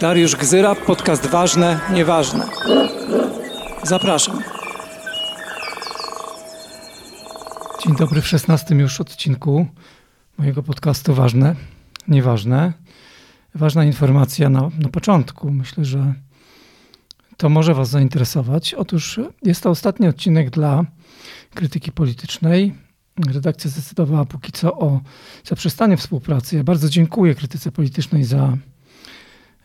Dariusz Gzyra, podcast Ważne, Nieważne. Zapraszam. Dzień dobry w 16 już odcinku mojego podcastu Ważne, Nieważne. Ważna informacja na, na początku. Myślę, że to może Was zainteresować. Otóż jest to ostatni odcinek dla krytyki politycznej. Redakcja zdecydowała póki co o zaprzestaniu współpracy. Ja bardzo dziękuję krytyce politycznej za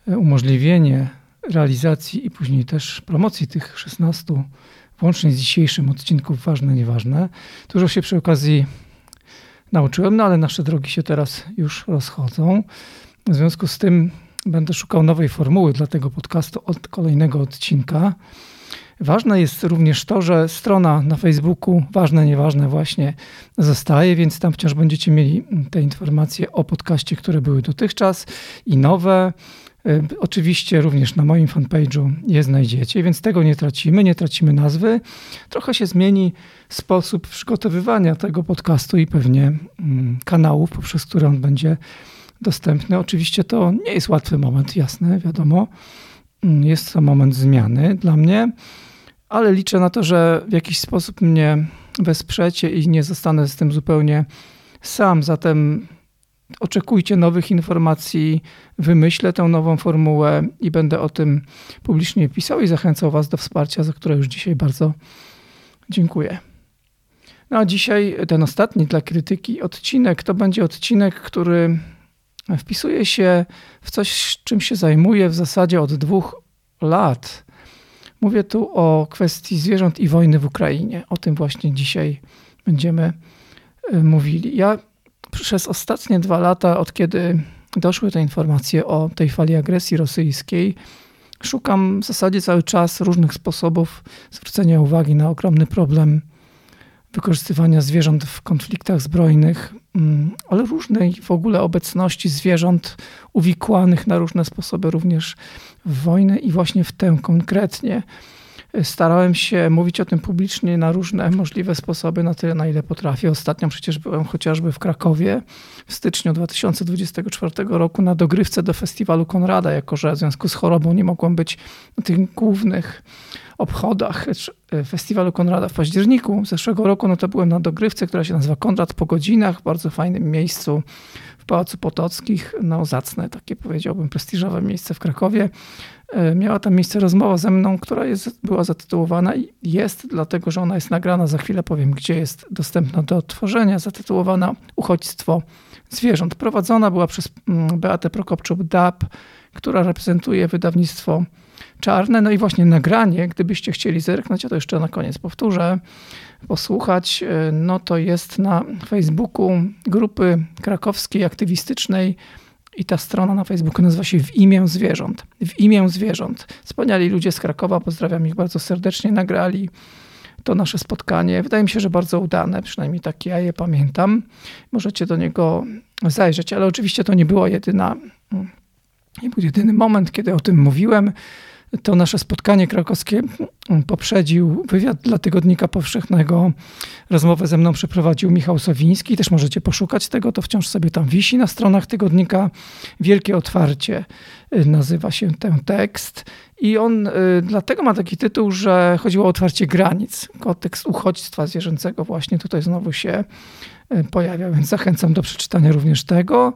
umożliwienie realizacji i później też promocji tych 16, włącznie z dzisiejszym odcinków Ważne, Nieważne. Dużo się przy okazji nauczyłem, no ale nasze drogi się teraz już rozchodzą. W związku z tym będę szukał nowej formuły dla tego podcastu od kolejnego odcinka. Ważne jest również to, że strona na Facebooku, ważne, nieważne, właśnie zostaje, więc tam wciąż będziecie mieli te informacje o podcaście, które były dotychczas i nowe. Y, oczywiście również na moim fanpage'u je znajdziecie, więc tego nie tracimy, nie tracimy nazwy. Trochę się zmieni sposób przygotowywania tego podcastu i pewnie mm, kanałów, poprzez które on będzie dostępny. Oczywiście to nie jest łatwy moment, jasne, wiadomo. Mm, jest to moment zmiany dla mnie, ale liczę na to, że w jakiś sposób mnie wesprzecie i nie zostanę z tym zupełnie sam. Zatem oczekujcie nowych informacji, wymyślę tę nową formułę i będę o tym publicznie pisał i zachęcał Was do wsparcia, za które już dzisiaj bardzo dziękuję. No a dzisiaj ten ostatni dla krytyki odcinek to będzie odcinek, który wpisuje się w coś, czym się zajmuję w zasadzie od dwóch lat. Mówię tu o kwestii zwierząt i wojny w Ukrainie. O tym właśnie dzisiaj będziemy y, mówili. Ja przez ostatnie dwa lata, od kiedy doszły te informacje o tej fali agresji rosyjskiej, szukam w zasadzie cały czas różnych sposobów zwrócenia uwagi na ogromny problem wykorzystywania zwierząt w konfliktach zbrojnych, ale różnej w ogóle obecności zwierząt uwikłanych na różne sposoby również w wojnę i właśnie w tę konkretnie. Starałem się mówić o tym publicznie na różne możliwe sposoby, na tyle, na ile potrafię. Ostatnio przecież byłem chociażby w Krakowie w styczniu 2024 roku na dogrywce do festiwalu Konrada, jako że w związku z chorobą nie mogłem być na tych głównych obchodach festiwalu Konrada w październiku zeszłego roku. No to byłem na dogrywce, która się nazywa Konrad po godzinach, bardzo fajnym miejscu w Pałacu Potockich. No zacne, takie powiedziałbym prestiżowe miejsce w Krakowie. E, miała tam miejsce rozmowa ze mną, która jest, była zatytułowana i jest, dlatego że ona jest nagrana, za chwilę powiem, gdzie jest dostępna do odtworzenia, zatytułowana Uchodźstwo zwierząt. Prowadzona była przez mm, Beatę Prokopczuk-Dab, która reprezentuje wydawnictwo Czarne. No i właśnie nagranie, gdybyście chcieli zerknąć, a to jeszcze na koniec powtórzę, posłuchać, e, no to jest na Facebooku grupy krakowskiej aktywistycznej i ta strona na Facebooku nazywa się W imię zwierząt. W imię zwierząt. Wspaniali ludzie z Krakowa, pozdrawiam ich bardzo serdecznie, nagrali to nasze spotkanie. Wydaje mi się, że bardzo udane, przynajmniej tak ja je pamiętam. Możecie do niego zajrzeć, ale oczywiście to nie było jedyna, nie był jedyny moment, kiedy o tym mówiłem. To nasze spotkanie krakowskie poprzedził wywiad dla Tygodnika Powszechnego. Rozmowę ze mną przeprowadził Michał Sowiński. Też możecie poszukać tego, to wciąż sobie tam wisi na stronach Tygodnika. Wielkie Otwarcie y, nazywa się ten tekst. I on y, dlatego ma taki tytuł, że chodziło o otwarcie granic. Kontekst uchodźstwa zwierzęcego właśnie tutaj znowu się y, pojawia, więc zachęcam do przeczytania również tego.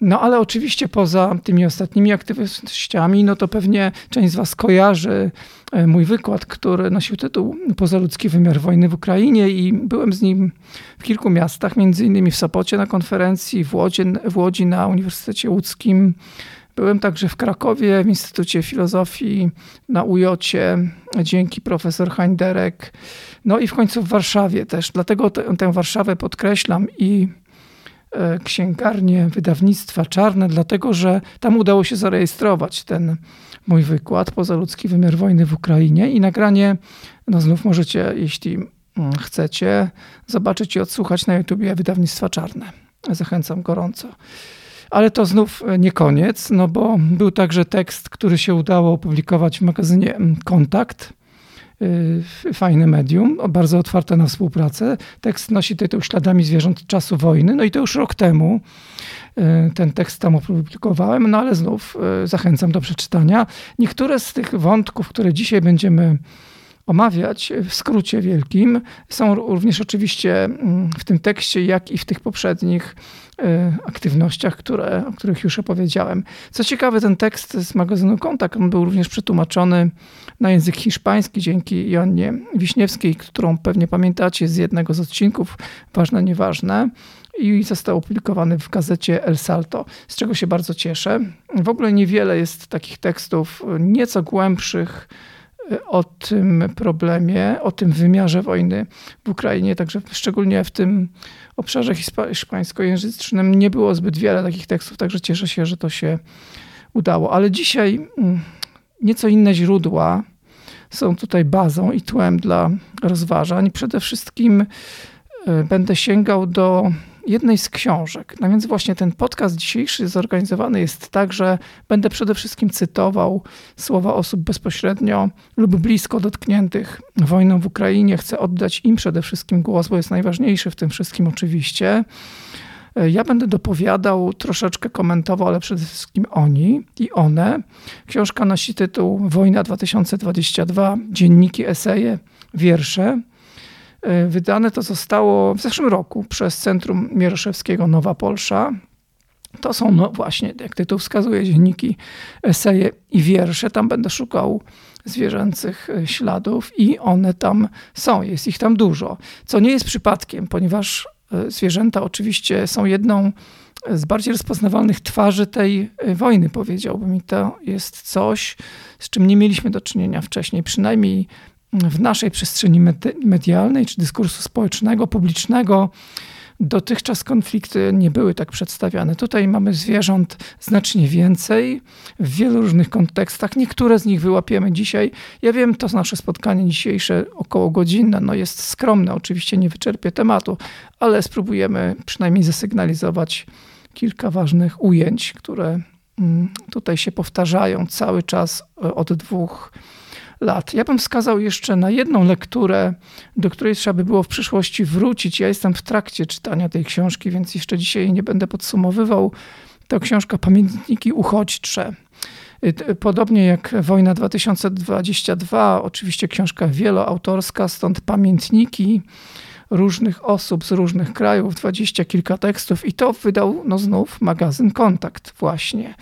No ale oczywiście poza tymi ostatnimi aktywnościami, no to pewnie część z Was kojarzy e, mój wykład, który nosił tytuł Pozaludzki wymiar wojny w Ukrainie i byłem z nim w kilku miastach, między innymi w Sopocie na konferencji, w Łodzi, w Łodzi na Uniwersytecie Łódzkim. Byłem także w Krakowie w Instytucie Filozofii na UJOcie, dzięki profesor Heinderek. No i w końcu w Warszawie też. Dlatego tę, tę Warszawę podkreślam i E, księgarnię wydawnictwa Czarne, dlatego że tam udało się zarejestrować ten mój wykład, Pozaludzki wymiar wojny w Ukrainie i nagranie, no znów możecie, jeśli mm, chcecie, zobaczyć i odsłuchać na YouTubie wydawnictwa Czarne. Zachęcam gorąco. Ale to znów nie koniec, no bo był także tekst, który się udało opublikować w magazynie Kontakt fajne medium, bardzo otwarte na współpracę. Tekst nosi tytuł Śladami zwierząt czasu wojny. No i to już rok temu ten tekst tam opublikowałem, no ale znów zachęcam do przeczytania. Niektóre z tych wątków, które dzisiaj będziemy omawiać w skrócie wielkim. Są również oczywiście mm, w tym tekście, jak i w tych poprzednich aktywnościach, które, o których już opowiedziałem. Co ciekawe, ten tekst z magazynu Kontakt, on był również przetłumaczony na język hiszpański dzięki Joannie Wiśniewskiej, którą pewnie pamiętacie z jednego z odcinków Ważne, Nieważne i został opublikowany w gazecie El Salto, z czego się bardzo cieszę. W ogóle niewiele jest takich tekstów nieco głębszych, o tym problemie, o tym wymiarze wojny w Ukrainie, także szczególnie w tym obszarze hiszpańskojęzycznym nie było zbyt wiele takich tekstów, także cieszę się, że to się udało. Ale dzisiaj mm, nieco inne źródła są tutaj bazą i tłem dla rozważań. Przede wszystkim e, będę sięgał do jednej z książek. No więc właśnie ten podcast dzisiejszy zorganizowany jest tak, że będę przede wszystkim cytował słowa osób bezpośrednio lub blisko dotkniętych wojną w Ukrainie. Chcę oddać im przede wszystkim głos, bo jest najważniejszy w tym wszystkim oczywiście. Ja będę dopowiadał, troszeczkę komentował, ale przede wszystkim oni i one. Książka nosi tytuł Wojna 2022, dzienniki, eseje, wiersze. E, wydane to zostało w zeszłym roku przez Centrum Mieroszewskiego Nowa Polsza. To są no właśnie, jak tytuł wskazuje, dzienniki, eseje i wiersze. Tam będę szukał zwierzęcych e, śladów i one tam są, jest ich tam dużo. Co nie jest przypadkiem, ponieważ e, zwierzęta oczywiście są jedną z bardziej rozpoznawalnych twarzy tej wojny, powiedziałbym. I to jest coś, z czym nie mieliśmy do czynienia wcześniej, przynajmniej w naszej przestrzeni medialnej czy dyskursu społecznego, publicznego dotychczas konflikty nie były tak przedstawiane. Tutaj mamy zwierząt znacznie więcej w wielu różnych kontekstach. Niektóre z nich wyłapiemy dzisiaj. Ja wiem, to nasze spotkanie dzisiejsze około godzinne no jest skromne, oczywiście nie wyczerpie tematu, ale spróbujemy przynajmniej zasygnalizować kilka ważnych ujęć, które mm, tutaj się powtarzają cały czas e, od dwóch. Ja bym wskazał jeszcze na jedną lekturę, do której trzeba by było w przyszłości wrócić. Ja jestem w trakcie czytania tej książki, więc jeszcze dzisiaj nie będę podsumowywał. To książka Pamiętniki Uchodźcze. Y, podobnie jak Wojna 2022, oczywiście książka wieloautorska, stąd pamiętniki różnych osób z różnych krajów, dwadzieścia kilka tekstów i to wydał no znów magazyn Kontakt właśnie.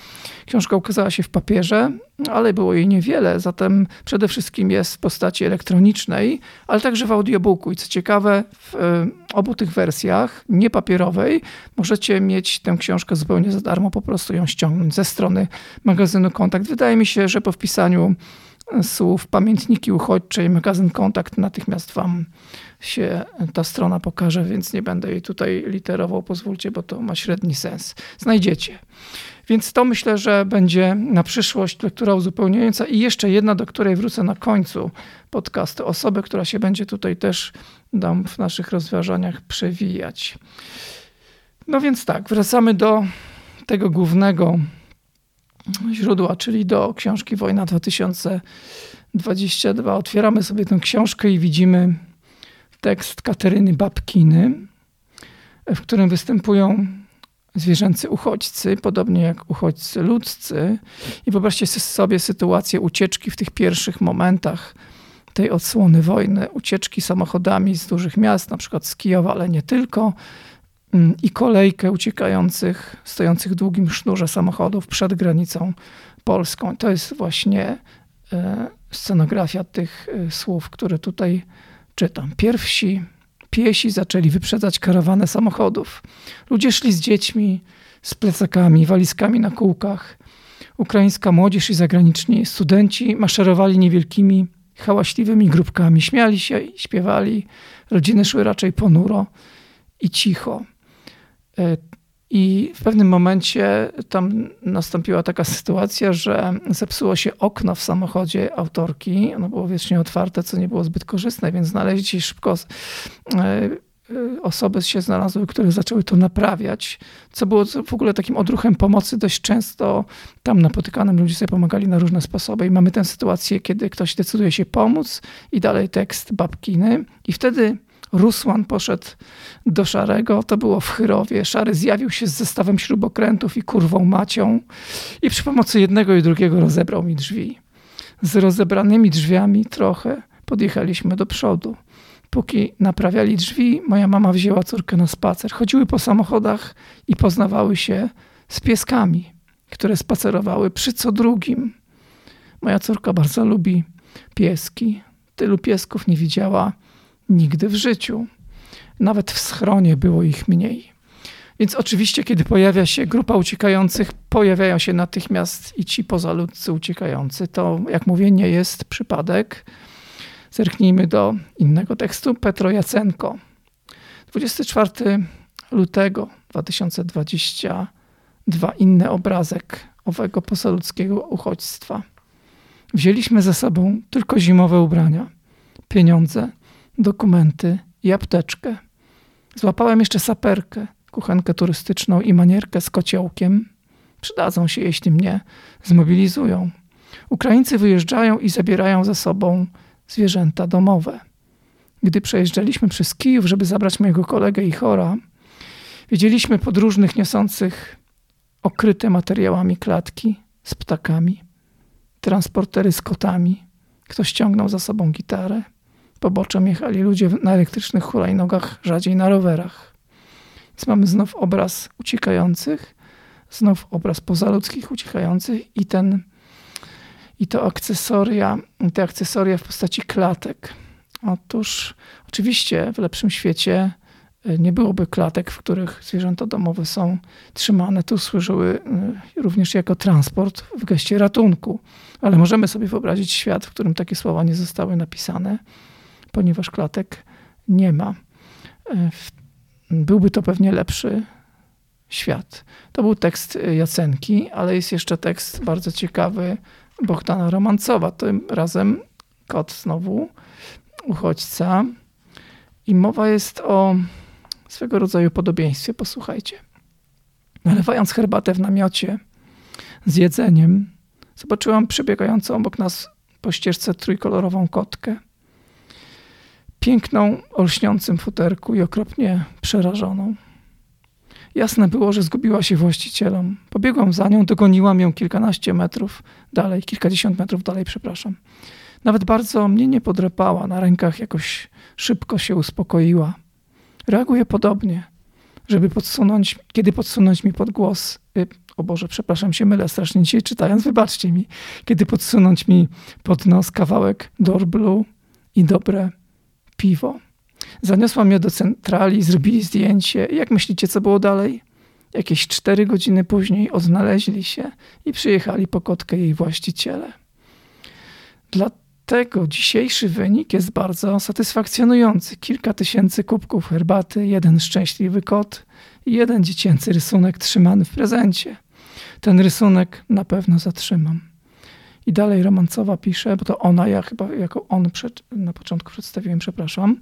Książka ukazała się w papierze, ale było jej niewiele, zatem przede wszystkim jest w postaci elektronicznej, ale także w audiobooku. I co ciekawe, w e, obu tych wersjach, nie papierowej, możecie mieć tę książkę zupełnie za darmo, po prostu ją ściągnąć ze strony magazynu Kontakt. Wydaje mi się, że po wpisaniu słów pamiętniki uchodźcze i magazyn Kontakt natychmiast wam się ta strona pokaże, więc nie będę jej tutaj literował, pozwólcie, bo to ma średni sens. Znajdziecie. Więc to myślę, że będzie na przyszłość lektura uzupełniająca i jeszcze jedna, do której wrócę na końcu podcastu. Osobę, która się będzie tutaj też dam w naszych rozważaniach przewijać. No więc tak, wracamy do tego głównego źródła, czyli do książki Wojna 2022. Otwieramy sobie tę książkę i widzimy tekst Kateryny Babkiny, w którym występują zwierzęcy uchodźcy, podobnie jak uchodźcy ludzcy. I wyobraźcie sobie sytuację ucieczki w tych pierwszych momentach tej odsłony wojny, ucieczki samochodami z dużych miast, na przykład z Kijowa, ale nie tylko, i kolejkę uciekających, stojących w długim sznurze samochodów przed granicą polską. To jest właśnie e, scenografia tych e, słów, które tutaj czytam. Pierwsi piesi zaczęli wyprzedzać karawanę samochodów. Ludzie szli z dziećmi, z plecakami, walizkami na kółkach. Ukraińska młodzież i zagraniczni studenci maszerowali niewielkimi, hałaśliwymi grupkami. Śmiali się i śpiewali. Rodziny szły raczej ponuro i cicho. E, i w pewnym momencie tam nastąpiła taka sytuacja, że zepsuło się okno w samochodzie autorki. Ono było wiecznie otwarte, co nie było zbyt korzystne, więc znaleźli szybko e, y, osoby się znalazły, które zaczęły to naprawiać, co było w ogóle takim odruchem pomocy. Dość często tam napotykanym ludzie sobie pomagali na różne sposoby i mamy tę sytuację, kiedy ktoś decyduje się pomóc i dalej tekst babkiny i wtedy Rusłan poszedł do Szarego, to było w Chyrowie. Szary zjawił się z zestawem śrubokrętów i kurwą macią i przy pomocy jednego i drugiego rozebrał mi drzwi. Z rozebranymi drzwiami trochę podjechaliśmy do przodu. Póki naprawiali drzwi, moja mama wzięła córkę na spacer. Chodziły po samochodach i poznawały się z pieskami, które spacerowały przy co drugim. Moja córka bardzo lubi pieski. Tylu piesków nie widziała nigdy w życiu. Nawet w schronie było ich mniej. Więc oczywiście, kiedy pojawia się grupa uciekających, pojawiają się natychmiast i ci pozaludcy uciekający. To, jak mówię, nie jest przypadek. Zerknijmy do innego tekstu. Petro Jacenko. 24 lutego 2022. Inny obrazek owego pozaludzkiego uchodźstwa. Wzięliśmy ze sobą tylko zimowe ubrania, pieniądze, dokumenty i apteczkę. Złapałem jeszcze saperkę, kuchenkę turystyczną i manierkę z kociołkiem. Przydadzą się, jeśli mnie zmobilizują. Ukraińcy wyjeżdżają i zabierają ze sobą zwierzęta domowe. Gdy przejeżdżaliśmy przez Kijów, żeby zabrać mojego kolegę i chora, widzieliśmy podróżnych niosących okryte materiałami klatki z ptakami, transportery z kotami. Ktoś ciągnął za sobą gitarę. Poboczem jechali ludzie na elektrycznych hulajnogach, rzadziej na rowerach. Więc mamy znów obraz uciekających, znów obraz pozaludzkich uciekających i ten i to akcesoria, te akcesoria w postaci klatek. Otóż oczywiście w lepszym świecie e, nie byłoby klatek, w których zwierzęta domowe są trzymane. Tu służyły e, również jako transport w geście ratunku. Ale możemy sobie wyobrazić świat, w którym takie słowa nie zostały napisane ponieważ klatek nie ma. E, byłby to pewnie lepszy świat. To był tekst Jacenki, ale jest jeszcze tekst bardzo ciekawy Bohdana Romancowa. Tym razem kot znowu, uchodźca. I mowa jest o swego rodzaju podobieństwie. Posłuchajcie. Nalewając herbatę w namiocie z jedzeniem, zobaczyłam przebiegającą obok nas po ścieżce trójkolorową kotkę piękną, olśniącym futerku i okropnie przerażoną. Jasne było, że zgubiła się właścicielom. Pobiegłam za nią, dogoniłam ją kilkanaście metrów dalej, kilkadziesiąt metrów dalej, przepraszam. Nawet bardzo mnie nie podrapała, na rękach jakoś szybko się uspokoiła. Reaguje podobnie, żeby podsunąć, kiedy podsunąć mi pod głos, y, o Boże, przepraszam, się mylę strasznie dzisiaj czytając, wybaczcie mi, kiedy podsunąć mi pod nos kawałek Dorblu i dobre piwo. Zaniosła mnie do centrali, zrobili zdjęcie. Jak myślicie, co było dalej? Jakieś cztery godziny później odnaleźli się i przyjechali po kotkę jej właściciele. Dlatego dzisiejszy wynik jest bardzo satysfakcjonujący. Kilka tysięcy kubków herbaty, jeden szczęśliwy kot i jeden dziecięcy rysunek trzymany w prezencie. Ten rysunek na pewno zatrzymam. I dalej Romancowa pisze, bo to ona, ja chyba jako on przed, na początku przedstawiłem, przepraszam.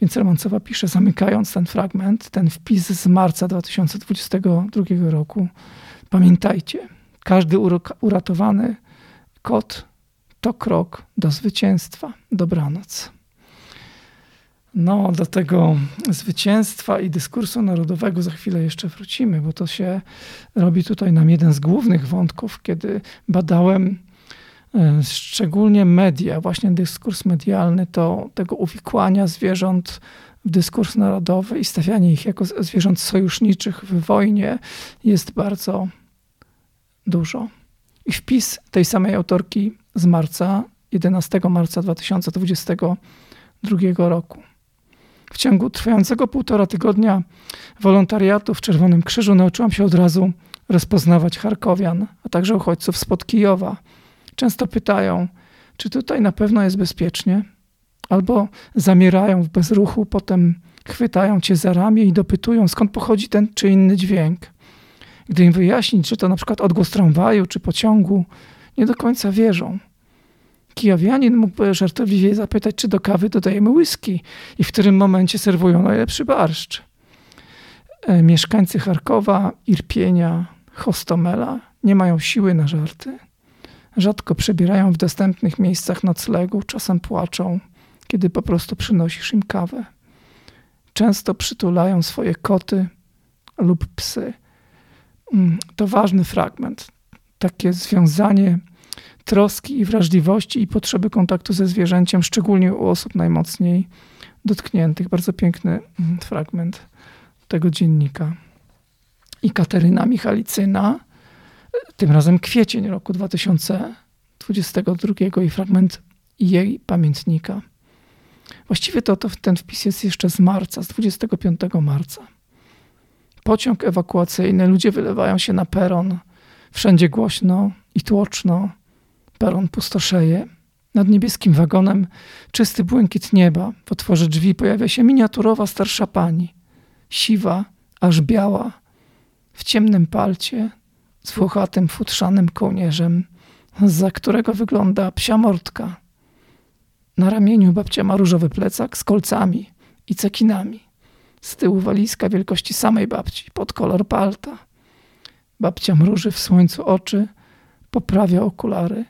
Więc Romancowa pisze, zamykając ten fragment, ten wpis z marca 2022 roku. Pamiętajcie, każdy uratowany kot to krok do zwycięstwa. Dobranoc. No, do tego zwycięstwa i dyskursu narodowego za chwilę jeszcze wrócimy, bo to się robi tutaj nam jeden z głównych wątków, kiedy badałem szczególnie media, właśnie dyskurs medialny, to tego uwikłania zwierząt w dyskurs narodowy i stawianie ich jako zwierząt sojuszniczych w wojnie jest bardzo dużo. I wpis tej samej autorki z marca, 11 marca 2022 roku. W ciągu trwającego półtora tygodnia wolontariatu w Czerwonym Krzyżu nauczyłam się od razu rozpoznawać Charkowian, a także uchodźców spod Kijowa, Często pytają, czy tutaj na pewno jest bezpiecznie, albo zamierają w bezruchu, potem chwytają cię za ramię i dopytują, skąd pochodzi ten czy inny dźwięk. Gdy im wyjaśnić, że to na przykład odgłos tramwaju czy pociągu, nie do końca wierzą. Kijowianin mógłby żartobliwie zapytać, czy do kawy dodajemy whisky i w którym momencie serwują najlepszy barszcz. E, mieszkańcy Charkowa, Irpienia, Hostomela nie mają siły na żarty. Rzadko przebierają w dostępnych miejscach noclegu, czasem płaczą, kiedy po prostu przynosisz im kawę. Często przytulają swoje koty lub psy. Mm, to ważny fragment. Takie związanie troski i wrażliwości i potrzeby kontaktu ze zwierzęciem, szczególnie u osób najmocniej dotkniętych. Bardzo piękny mm, fragment tego dziennika. I Kateryna Michalicyna, tym razem kwiecień roku 2022 i fragment jej pamiętnika. Właściwie to, to ten wpis jest jeszcze z marca, z 25 marca. Pociąg ewakuacyjny, ludzie wylewają się na peron, wszędzie głośno i tłoczno. Peron pustoszeje. Nad niebieskim wagonem czysty błękit nieba. W otworze drzwi pojawia się miniaturowa starsza pani. Siwa, aż biała. W ciemnym palcie, z włochatym futrzanym kołnierzem, za którego wygląda psia mordka. Na ramieniu babcia ma różowy plecak z kolcami i cekinami. Z tyłu walizka wielkości samej babci, pod kolor palta. Babcia mruży w słońcu oczy, poprawia okulary.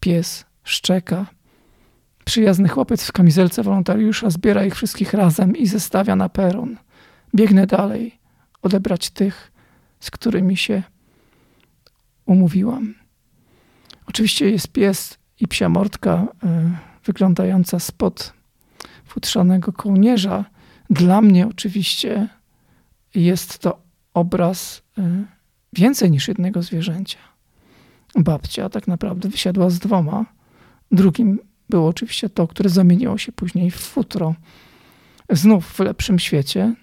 Pies szczeka. Przyjazny chłopiec w kamizelce wolontariusza zbiera ich wszystkich razem i zestawia na peron. Biegnę dalej, odebrać tych, z którymi się umówiłam. Oczywiście jest pies i psia mordka y, wyglądająca spod futrzanego kołnierza. Dla mnie oczywiście jest to obraz y, więcej niż jednego zwierzęcia babcia tak naprawdę wysiadła z dwoma. Drugim było oczywiście to, które zamieniło się później w futro. Znów w lepszym świecie,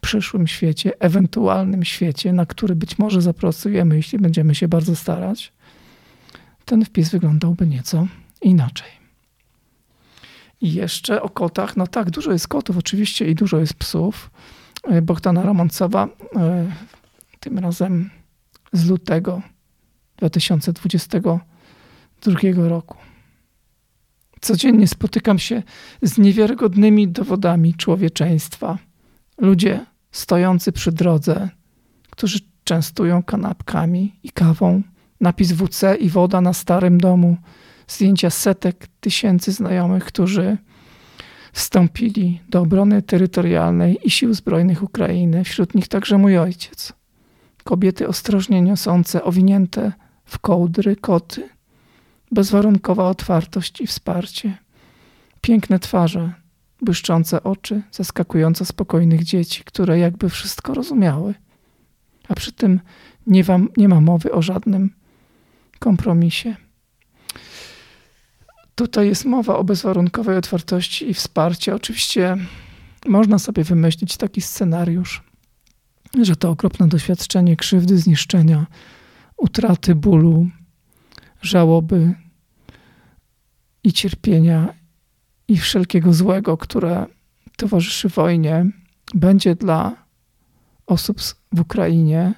przyszłym świecie, ewentualnym świecie, na który być może zapracujemy, jeśli będziemy się bardzo starać, ten wpis wyglądałby nieco inaczej. I jeszcze o kotach. No tak, dużo jest kotów oczywiście i dużo jest psów. Bogdana Romancowa e, tym razem z lutego 2022 roku. Codziennie spotykam się z niewiarygodnymi dowodami człowieczeństwa. Ludzie stojący przy drodze, którzy częstują kanapkami i kawą, napis WC i woda na starym domu, zdjęcia setek tysięcy znajomych, którzy wstąpili do obrony terytorialnej i sił zbrojnych Ukrainy, wśród nich także mój ojciec. Kobiety ostrożnie niosące owinięte w kołdry koty, bezwarunkowa otwartość i wsparcie, piękne twarze, błyszczące oczy, zaskakująco spokojnych dzieci, które jakby wszystko rozumiały, a przy tym nie, wam, nie ma mowy o żadnym kompromisie. Tutaj jest mowa o bezwarunkowej otwartości i wsparciu. Oczywiście można sobie wymyślić taki scenariusz, że to okropne doświadczenie krzywdy, zniszczenia, utraty bólu, żałoby i cierpienia i wszelkiego złego, które towarzyszy wojnie, będzie dla osób w Ukrainie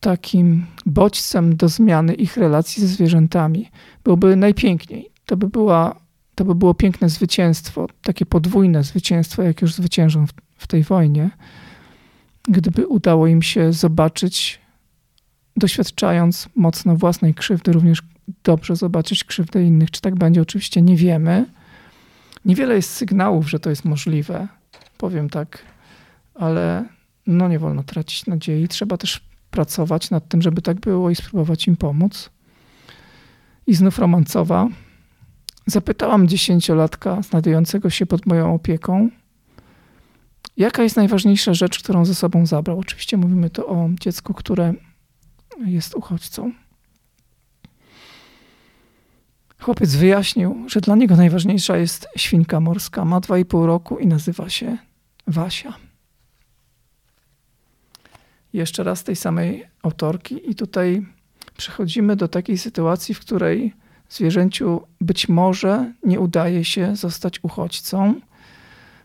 takim bodźcem do zmiany ich relacji ze zwierzętami. Byłoby najpiękniej. To by, była, to by było piękne zwycięstwo, takie podwójne zwycięstwo, jak już zwyciężą w, w tej wojnie, gdyby udało im się zobaczyć doświadczając mocno własnej krzywdy, również dobrze zobaczyć krzywdę innych. Czy tak będzie? Oczywiście nie wiemy. Niewiele jest sygnałów, że to jest możliwe, powiem tak, ale no nie wolno tracić nadziei. Trzeba też pracować nad tym, żeby tak było i spróbować im pomóc. I znów romancowa. Zapytałam dziesięciolatka znajdującego się pod moją opieką, jaka jest najważniejsza rzecz, którą ze sobą zabrał. Oczywiście mówimy tu o dziecku, które jest uchodźcą. Chłopiec wyjaśnił, że dla niego najważniejsza jest świnka morska. Ma 2,5 roku i nazywa się Wasia. Jeszcze raz tej samej autorki, i tutaj przechodzimy do takiej sytuacji, w której zwierzęciu być może nie udaje się zostać uchodźcą.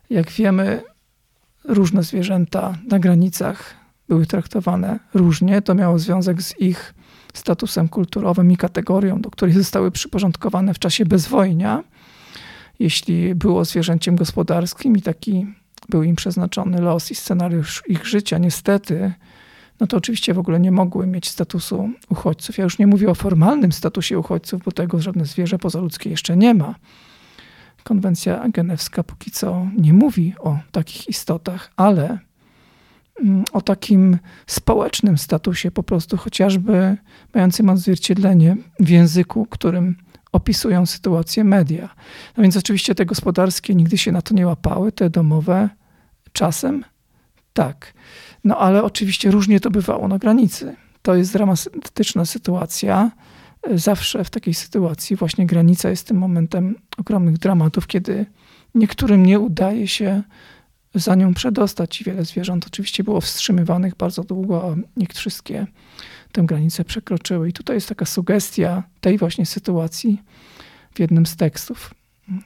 Jak wiemy, różne zwierzęta na granicach były traktowane różnie. To miało związek z ich statusem kulturowym i kategorią, do której zostały przyporządkowane w czasie bezwojnia, jeśli było zwierzęciem gospodarskim i taki był im przeznaczony los i scenariusz ich życia, niestety, no to oczywiście w ogóle nie mogły mieć statusu uchodźców. Ja już nie mówię o formalnym statusie uchodźców, bo tego żadne zwierzę pozaludzkie jeszcze nie ma. Konwencja genewska póki co nie mówi o takich istotach, ale o takim społecznym statusie, po prostu chociażby mającym odzwierciedlenie w języku, którym opisują sytuację media. No więc oczywiście te gospodarskie nigdy się na to nie łapały, te domowe czasem tak. No ale oczywiście różnie to bywało na granicy. To jest dramatyczna sytuacja. Zawsze w takiej sytuacji właśnie granica jest tym momentem ogromnych dramatów, kiedy niektórym nie udaje się za nią przedostać. Wiele zwierząt oczywiście było wstrzymywanych bardzo długo, a nie wszystkie tę granicę przekroczyły. I tutaj jest taka sugestia tej właśnie sytuacji w jednym z tekstów.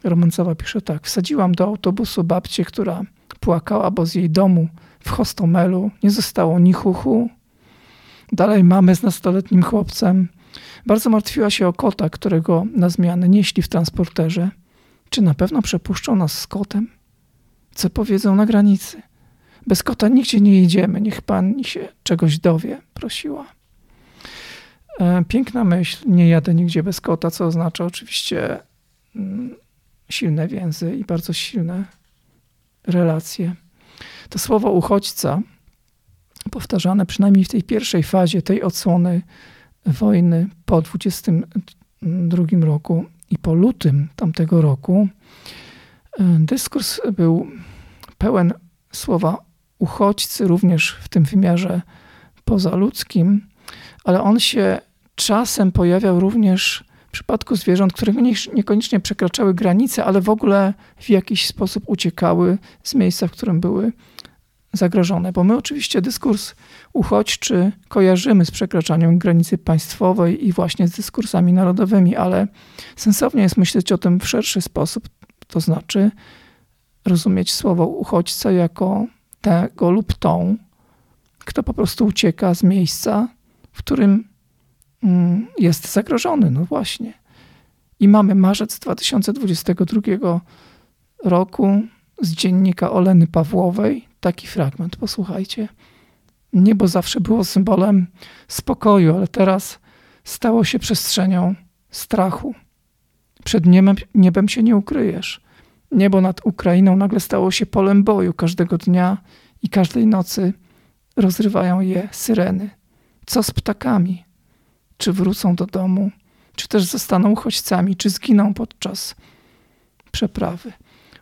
Romancowa pisze tak. Wsadziłam do autobusu babcię, która płakała, bo z jej domu w Hostomelu nie zostało ni chuchu. Dalej mamy z nastoletnim chłopcem. Bardzo martwiła się o kota, którego na zmianę nieśli w transporterze. Czy na pewno przepuszczą nas z kotem? Co powiedzą na granicy? Bez kota nigdzie nie jedziemy, niech pani się czegoś dowie, prosiła. E, piękna myśl, nie jadę nigdzie bez kota, co oznacza oczywiście mm, silne więzy i bardzo silne relacje. To słowo uchodźca, powtarzane przynajmniej w tej pierwszej fazie tej odsłony wojny po 22 roku i po lutym tamtego roku, dyskurs był pełen słowa uchodźcy, również w tym wymiarze pozaludzkim, ale on się czasem pojawiał również w przypadku zwierząt, które niekoniecznie przekraczały granice, ale w ogóle w jakiś sposób uciekały z miejsca, w którym były zagrożone. Bo my oczywiście dyskurs uchodźczy kojarzymy z przekraczaniem granicy państwowej i właśnie z dyskursami narodowymi, ale sensownie jest myśleć o tym w szerszy sposób, to znaczy rozumieć słowo uchodźca jako tego lub tą, kto po prostu ucieka z miejsca, w którym mm, jest zagrożony. No właśnie. I mamy marzec 2022 roku z dziennika Oleny Pawłowej taki fragment. Posłuchajcie. Niebo zawsze było symbolem spokoju, ale teraz stało się przestrzenią strachu. Przed niebem, niebem się nie ukryjesz. Niebo nad Ukrainą nagle stało się polem boju. Każdego dnia i każdej nocy rozrywają je syreny. Co z ptakami? Czy wrócą do domu? Czy też zostaną uchodźcami? Czy zginą podczas przeprawy?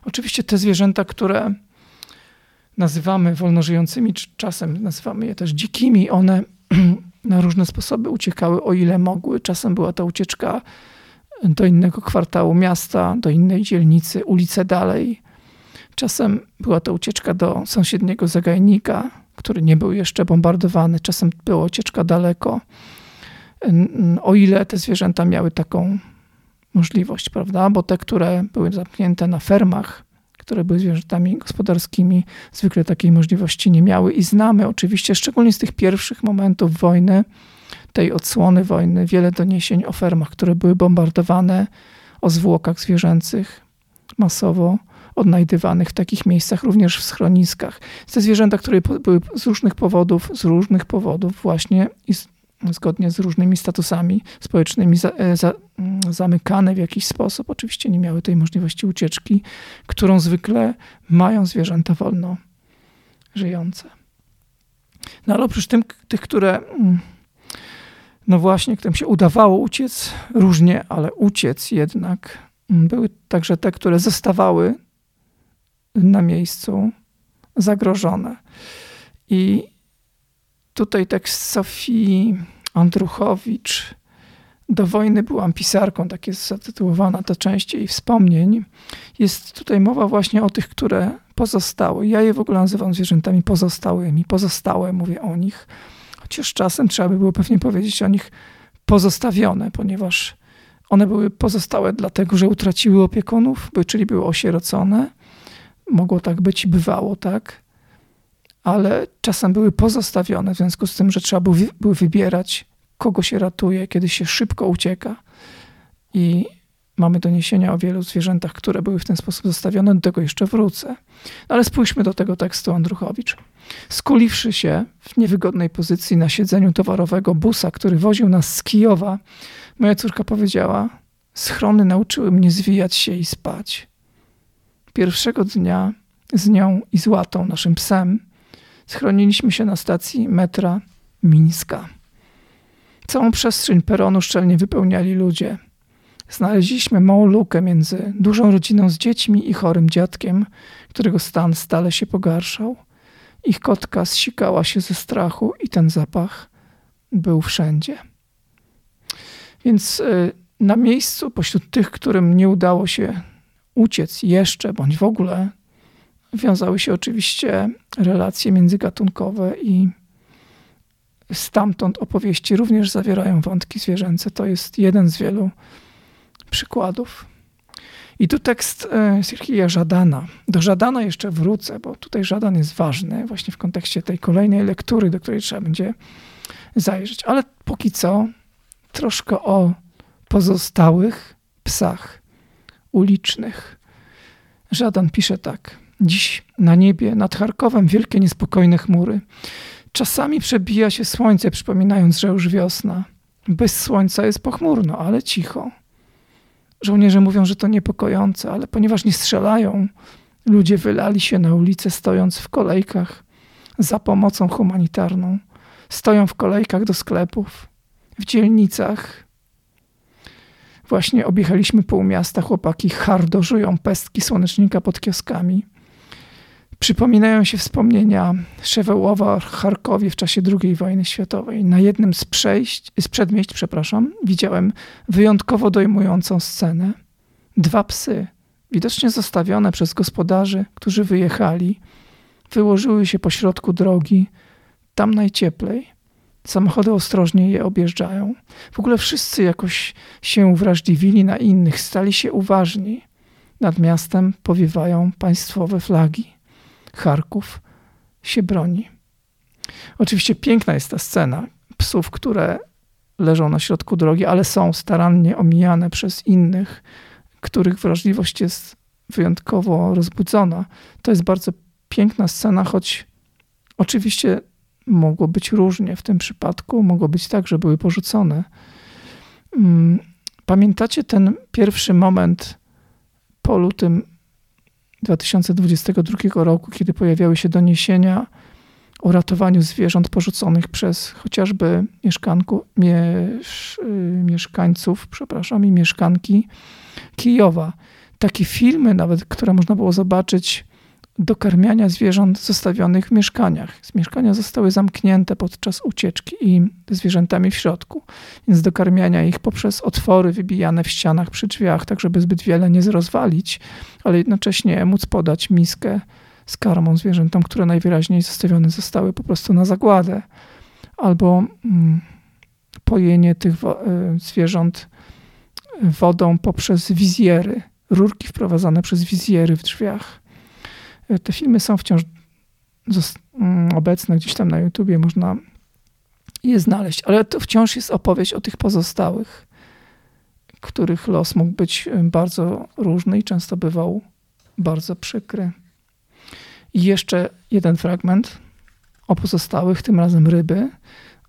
Oczywiście te zwierzęta, które nazywamy wolnożyjącymi, czy czasem nazywamy je też dzikimi, one na różne sposoby uciekały, o ile mogły. Czasem była to ucieczka do innego kwartału miasta, do innej dzielnicy, ulicę dalej. Czasem była to ucieczka do sąsiedniego zagajnika, który nie był jeszcze bombardowany. Czasem była ucieczka daleko. O ile te zwierzęta miały taką możliwość, prawda? Bo te, które były zamknięte na fermach, które były zwierzętami gospodarskimi, zwykle takiej możliwości nie miały. I znamy oczywiście, szczególnie z tych pierwszych momentów wojny, tej odsłony wojny, wiele doniesień o fermach, które były bombardowane, o zwłokach zwierzęcych masowo odnajdywanych w takich miejscach, również w schroniskach. Te zwierzęta, które były z różnych powodów, z różnych powodów właśnie zgodnie z różnymi statusami społecznymi za, e, za, mm, zamykane w jakiś sposób. Oczywiście nie miały tej możliwości ucieczki, którą zwykle mają zwierzęta wolno żyjące. No ale oprócz tym, tych, które mm, no właśnie, którym się udawało uciec różnie, ale uciec jednak, były także te, które zostawały na miejscu zagrożone. I tutaj tekst Sofii Andruchowicz. Do wojny byłam pisarką, tak jest zatytułowana ta część jej wspomnień. Jest tutaj mowa właśnie o tych, które pozostały. Ja je w ogóle nazywam zwierzętami pozostałymi. Pozostałe mówię o nich. Chociaż czasem trzeba by było pewnie powiedzieć o nich pozostawione, ponieważ one były pozostałe dlatego, że utraciły opiekunów, czyli były osierocone. Mogło tak być i bywało tak ale czasem były pozostawione w związku z tym, że trzeba było wybierać, kogo się ratuje, kiedy się szybko ucieka. I mamy doniesienia o wielu zwierzętach, które były w ten sposób zostawione. Do tego jeszcze wrócę. No ale spójrzmy do tego tekstu Andruchowicz. Skuliwszy się w niewygodnej pozycji na siedzeniu towarowego busa, który woził nas z Kijowa, moja córka powiedziała: Schrony nauczyły mnie zwijać się i spać. Pierwszego dnia z nią i z łatą, naszym psem, schroniliśmy się na stacji metra Mińska. Całą przestrzeń peronu szczelnie wypełniali ludzie. Znaleźliśmy małą lukę między dużą rodziną z dziećmi i chorym dziadkiem, którego stan stale się pogarszał. Ich kotka zsikała się ze strachu i ten zapach był wszędzie. Więc y, na miejscu, pośród tych, którym nie udało się uciec jeszcze, bądź w ogóle, wiązały się oczywiście relacje międzygatunkowe i stamtąd opowieści również zawierają wątki zwierzęce. To jest jeden z wielu przykładów. I tu tekst Sirkija Żadana. Do Żadana jeszcze wrócę, bo tutaj Żadan jest ważny właśnie w kontekście tej kolejnej lektury, do której trzeba będzie zajrzeć. Ale póki co troszkę o pozostałych psach ulicznych. Żadan pisze tak. Dziś na niebie nad Charkowem wielkie niespokojne chmury. Czasami przebija się słońce, przypominając, że już wiosna. Bez słońca jest pochmurno, ale cicho. Żołnierze mówią, że to niepokojące, ale ponieważ nie strzelają, ludzie wylali się na ulicę, stojąc w kolejkach za pomocą humanitarną. Stoją w kolejkach do sklepów, w dzielnicach. Właśnie objechaliśmy pół miasta, chłopaki hardo pestki słonecznika pod kioskami. Przypominają się wspomnienia Szewełowa w Charkowie w czasie II wojny światowej. Na jednym z, przejść, z przedmieść przepraszam, widziałem wyjątkowo dojmującą scenę. Dwa psy, widocznie zostawione przez gospodarzy, którzy wyjechali, wyłożyły się pośrodku drogi, tam najcieplej. Samochody ostrożnie je objeżdżają. W ogóle wszyscy jakoś się uwrażliwili na innych, stali się uważni. Nad miastem powiewają państwowe flagi. Charków się broni. Oczywiście piękna jest ta scena psów, które leżą na środku drogi, ale są starannie omijane przez innych, których wrażliwość jest wyjątkowo rozbudzona. To jest bardzo piękna scena, choć oczywiście mogło być różnie w tym przypadku. Mogło być tak, że były porzucone. Mm, pamiętacie ten pierwszy moment po lutym 2022 roku, kiedy pojawiały się doniesienia o ratowaniu zwierząt porzuconych przez chociażby mieszkanku, miesz, y, mieszkańców, przepraszam, i mieszkanki Kijowa. Takie filmy nawet, które można było zobaczyć dokarmiania zwierząt zostawionych w mieszkaniach. Mieszkania zostały zamknięte podczas ucieczki i zwierzętami w środku, więc dokarmiania ich poprzez otwory wybijane w ścianach przy drzwiach, tak żeby zbyt wiele nie zrozwalić, ale jednocześnie móc podać miskę z karmą zwierzętom, które najwyraźniej zostawione zostały po prostu na zagładę, albo mm, pojenie tych y, zwierząt wodą poprzez wizjery, rurki wprowadzane przez wizjery w drzwiach te filmy są wciąż mm, obecne gdzieś tam na YouTubie, można je znaleźć, ale to wciąż jest opowieść o tych pozostałych, których los mógł być bardzo różny i często bywał bardzo przykry. I jeszcze jeden fragment o pozostałych, tym razem ryby.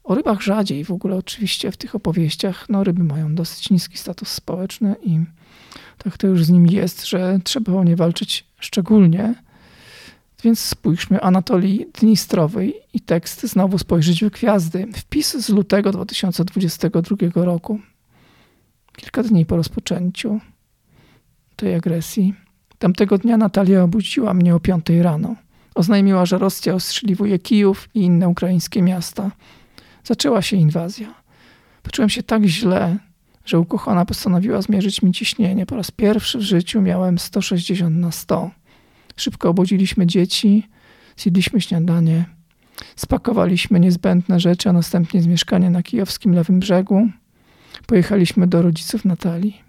O rybach rzadziej w ogóle oczywiście w tych opowieściach. No, ryby mają dosyć niski status społeczny i tak to już z nimi jest, że trzeba o nie walczyć szczególnie. Więc spójrzmy Anatolii Dnistrowej i tekst znowu spojrzeć w gwiazdy. Wpis z lutego 2022 roku. Kilka dni po rozpoczęciu tej agresji. Tamtego dnia Natalia obudziła mnie o 5 rano. Oznajmiła, że Rosja ostrzeliwuje Kijów i inne ukraińskie miasta. Zaczęła się inwazja. Poczułem się tak źle, że ukochana postanowiła zmierzyć mi ciśnienie. Po raz pierwszy w życiu miałem 160 na 100. Szybko obudziliśmy dzieci, zjedliśmy śniadanie, spakowaliśmy niezbędne rzeczy, a następnie z mieszkania na kijowskim lewym brzegu pojechaliśmy do rodziców Natalii.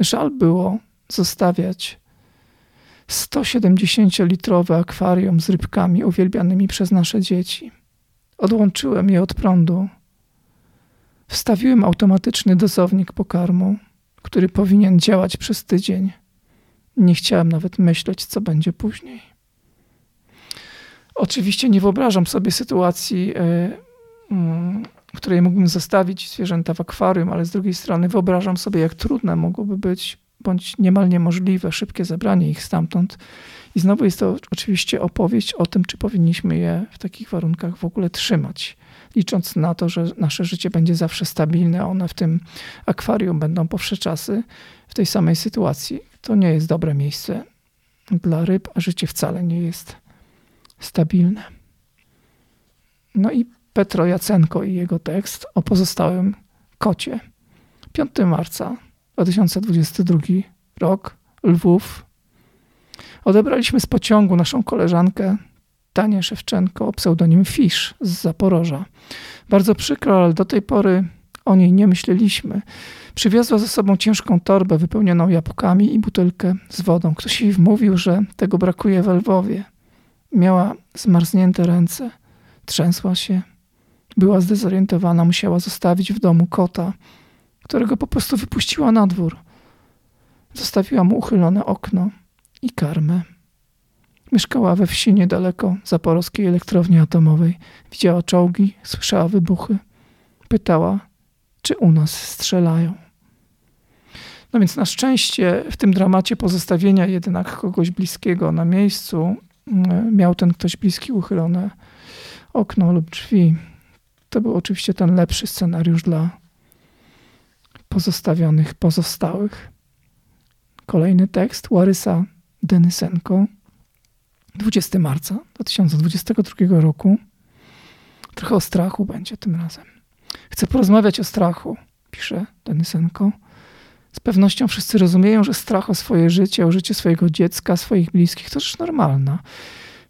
Żal było zostawiać 170-litrowe akwarium z rybkami uwielbianymi przez nasze dzieci. Odłączyłem je od prądu Wstawiłem automatyczny dozownik pokarmu, który powinien działać przez tydzień. Nie chciałem nawet myśleć, co będzie później. Oczywiście nie wyobrażam sobie sytuacji, e, mm, w której mógłbym zostawić zwierzęta w akwarium, ale z drugiej strony wyobrażam sobie, jak trudne mogłoby być, bądź niemal niemożliwe szybkie zebranie ich stamtąd. I znowu jest to oczywiście opowieść o tym, czy powinniśmy je w takich warunkach w ogóle trzymać, licząc na to, że nasze życie będzie zawsze stabilne, one w tym akwarium będą po czasy w tej samej sytuacji. To nie jest dobre miejsce dla ryb, a życie wcale nie jest stabilne. No i Petro Jacenko i jego tekst o pozostałym kocie. 5 marca 2022 rok, Lwów. Odebraliśmy z pociągu naszą koleżankę Tanię Szewczenko o pseudonim Fish z Zaporoża. Bardzo przykro, ale do tej pory o niej nie myśleliśmy. Przywiozła ze sobą ciężką torbę wypełnioną jabłkami i butelkę z wodą. Ktoś jej wmówił, że tego brakuje w Lwowie. Miała zmarznięte ręce, trzęsła się, była zdezorientowana, musiała zostawić w domu kota, którego po prostu wypuściła na dwór. Zostawiła mu uchylone okno i karmę. Mieszkała we wsi niedaleko zaporowskiej elektrowni atomowej. Widziała czołgi, słyszała wybuchy. Pytała, czy u nas strzelają. No więc na szczęście w tym dramacie pozostawienia jednak kogoś bliskiego na miejscu mm, miał ten ktoś bliski uchylone okno lub drzwi. To był oczywiście ten lepszy scenariusz dla pozostawionych pozostałych. Kolejny tekst Łarysa Denysenko, 20 marca 2022 roku. Trochę o strachu będzie tym razem. Chcę porozmawiać o strachu, pisze Denysenko. Z pewnością wszyscy rozumieją, że strach o swoje życie, o życie swojego dziecka, swoich bliskich to rzecz normalna.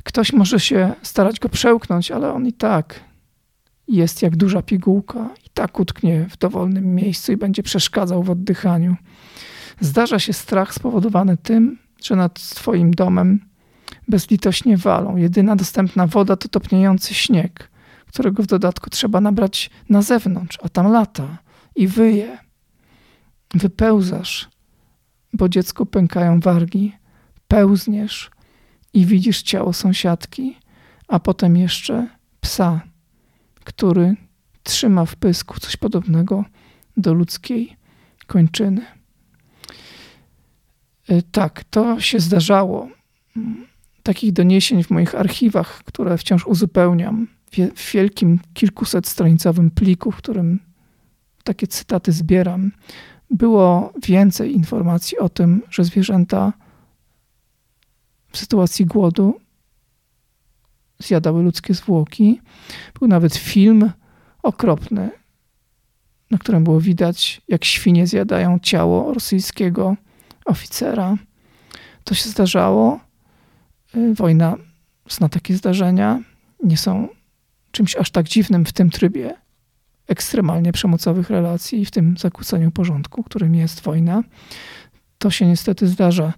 Ktoś może się starać go przełknąć, ale on i tak jest jak duża pigułka i tak utknie w dowolnym miejscu i będzie przeszkadzał w oddychaniu. Zdarza się strach spowodowany tym, że nad Twoim domem bezlitośnie walą. Jedyna dostępna woda to topniejący śnieg, którego w dodatku trzeba nabrać na zewnątrz, a tam lata i wyje. Wypełzasz, bo dziecku pękają wargi, pełzniesz i widzisz ciało sąsiadki, a potem jeszcze psa który trzyma w pysku coś podobnego do ludzkiej kończyny. E, tak, to się zdarzało. Takich doniesień w moich archiwach, które wciąż uzupełniam, w wielkim kilkusetstronicowym pliku, w którym takie cytaty zbieram, było więcej informacji o tym, że zwierzęta w sytuacji głodu zjadały ludzkie zwłoki. Był nawet film okropny, na którym było widać, jak świnie zjadają ciało rosyjskiego oficera. To się zdarzało. Y, wojna zna takie zdarzenia. Nie są czymś aż tak dziwnym w tym trybie ekstremalnie przemocowych relacji i w tym zakłóceniu porządku, którym jest wojna. To się niestety zdarza.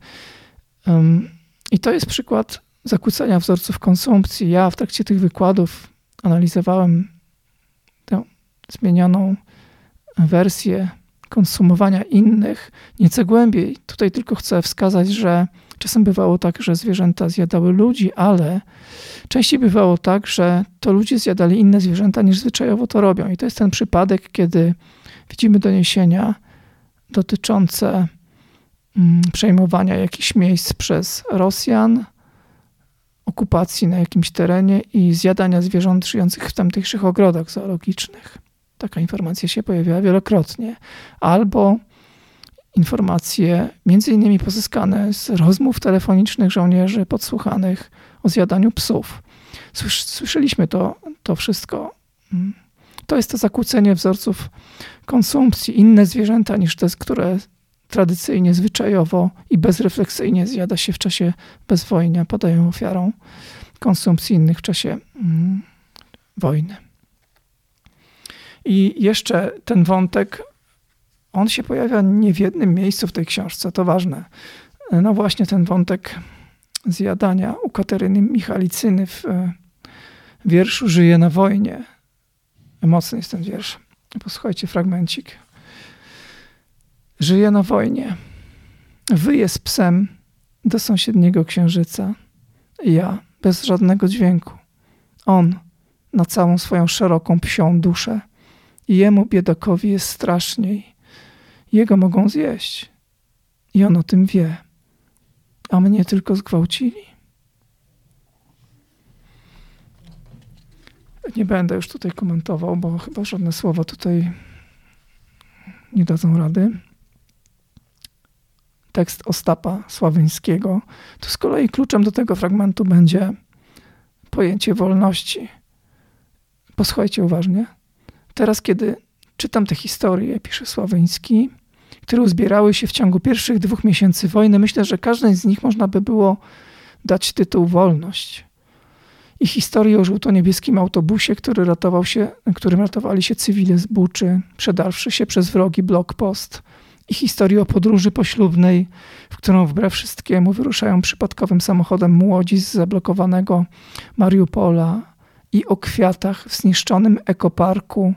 I to jest przykład zakłócenia wzorców konsumpcji. Ja w trakcie tych wykładów analizowałem tę zmienioną wersję konsumowania innych nieco głębiej. Tutaj tylko chcę wskazać, że czasem bywało tak, że zwierzęta zjadały ludzi, ale częściej bywało tak, że to ludzie zjadali inne zwierzęta niż zwyczajowo to robią. I to jest ten przypadek, kiedy widzimy doniesienia dotyczące mm, przejmowania jakichś miejsc przez Rosjan, okupacji na jakimś terenie i zjadania zwierząt żyjących w tamtejszych ogrodach zoologicznych. Taka informacja się pojawiała wielokrotnie. Albo informacje, między innymi pozyskane z rozmów telefonicznych żołnierzy podsłuchanych o zjadaniu psów. Słyszeliśmy to, to wszystko. To jest to zakłócenie wzorców konsumpcji. Inne zwierzęta niż te, które tradycyjnie, zwyczajowo i bezrefleksyjnie zjada się w czasie bezwojnia, padają ofiarą konsumpcji innych w czasie mm, wojny. I jeszcze ten wątek, on się pojawia nie w jednym miejscu w tej książce, to ważne. No właśnie ten wątek zjadania u Kateryny Michalicyny w wierszu Żyje na wojnie. Mocny jest ten wiersz. Posłuchajcie fragmencik. Żyje na wojnie. Wyje z psem do sąsiedniego księżyca. Ja bez żadnego dźwięku. On na całą swoją szeroką psią duszę. Jemu biedakowi jest straszniej. Jego mogą zjeść. I on o tym wie. A mnie tylko zgwałcili. Nie będę już tutaj komentował, bo chyba żadne słowa tutaj nie dadzą rady. Tekst Ostapa Sławyńskiego. Tu z kolei kluczem do tego fragmentu będzie pojęcie wolności. Posłuchajcie uważnie. Teraz, kiedy czytam te historie, pisze Sławyński, które uzbierały się w ciągu pierwszych dwóch miesięcy wojny, myślę, że każdej z nich można by było dać tytuł Wolność i historię o żółto-niebieskim autobusie, który ratował się, którym ratowali się cywile z Buczy, przedawszy się przez wrogi blokpost. I historię o podróży poślubnej, w którą wbrew wszystkiemu wyruszają przypadkowym samochodem młodzi z zablokowanego Mariupola i o kwiatach w zniszczonym ekoparku,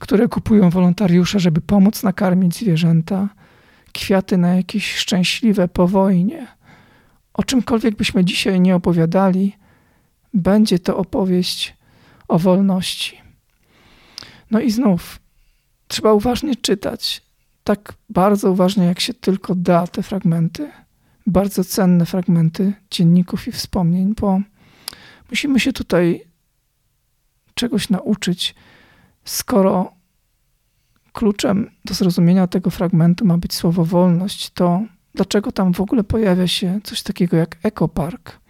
które kupują wolontariusze, żeby pomóc nakarmić zwierzęta. Kwiaty na jakieś szczęśliwe po wojnie. O czymkolwiek byśmy dzisiaj nie opowiadali – będzie to opowieść o wolności. No i znów trzeba uważnie czytać, tak bardzo uważnie, jak się tylko da, te fragmenty, bardzo cenne fragmenty dzienników i wspomnień, bo musimy się tutaj czegoś nauczyć, skoro kluczem do zrozumienia tego fragmentu ma być słowo wolność, to dlaczego tam w ogóle pojawia się coś takiego jak ekopark?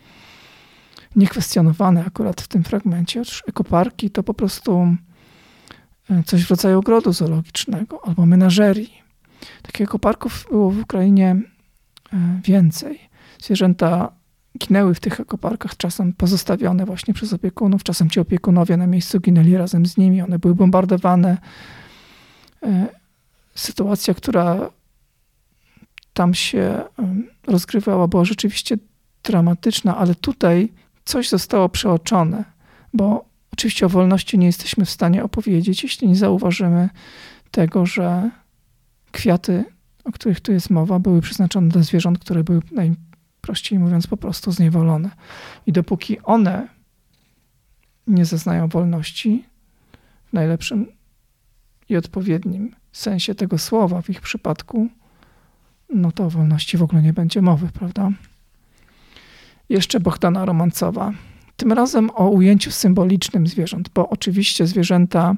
niekwestionowane akurat w tym fragmencie. Otóż ekoparki to po prostu e, coś w rodzaju ogrodu zoologicznego albo menażerii. Takich ekoparków było w Ukrainie e, więcej. Zwierzęta ginęły w tych ekoparkach, czasem pozostawione właśnie przez opiekunów, czasem ci opiekunowie na miejscu ginęli razem z nimi, one były bombardowane. E, sytuacja, która tam się rozgrywała, była rzeczywiście dramatyczna, ale tutaj coś zostało przeoczone, bo oczywiście o wolności nie jesteśmy w stanie opowiedzieć, jeśli nie zauważymy tego, że kwiaty, o których tu jest mowa, były przeznaczone dla zwierząt, które były najprościej mówiąc po prostu zniewolone. I dopóki one nie zeznają wolności w najlepszym i odpowiednim sensie tego słowa w ich przypadku, no to o wolności w ogóle nie będzie mowy, prawda? jeszcze Bohdana Romancowa. Tym razem o ujęciu symbolicznym zwierząt, bo oczywiście zwierzęta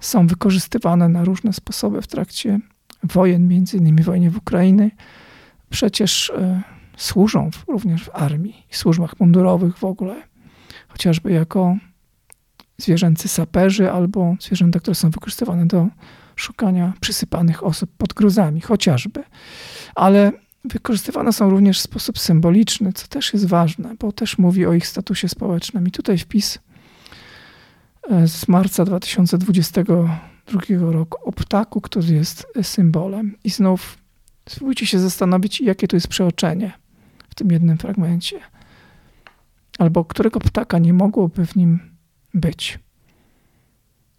są wykorzystywane na różne sposoby w trakcie wojen, między innymi wojnie w Ukrainie. Przecież y, służą w, również w armii i służbach mundurowych w ogóle, chociażby jako zwierzęcy saperzy albo zwierzęta, które są wykorzystywane do szukania przysypanych osób pod gruzami, chociażby. Ale wykorzystywane są również w sposób symboliczny, co też jest ważne, bo też mówi o ich statusie społecznym. I tutaj wpis e, z marca 2022 roku o ptaku, który jest symbolem. I znów spróbujcie się zastanowić, jakie to jest przeoczenie tym jednym fragmencie. Albo którego ptaka nie mogłoby w nim być.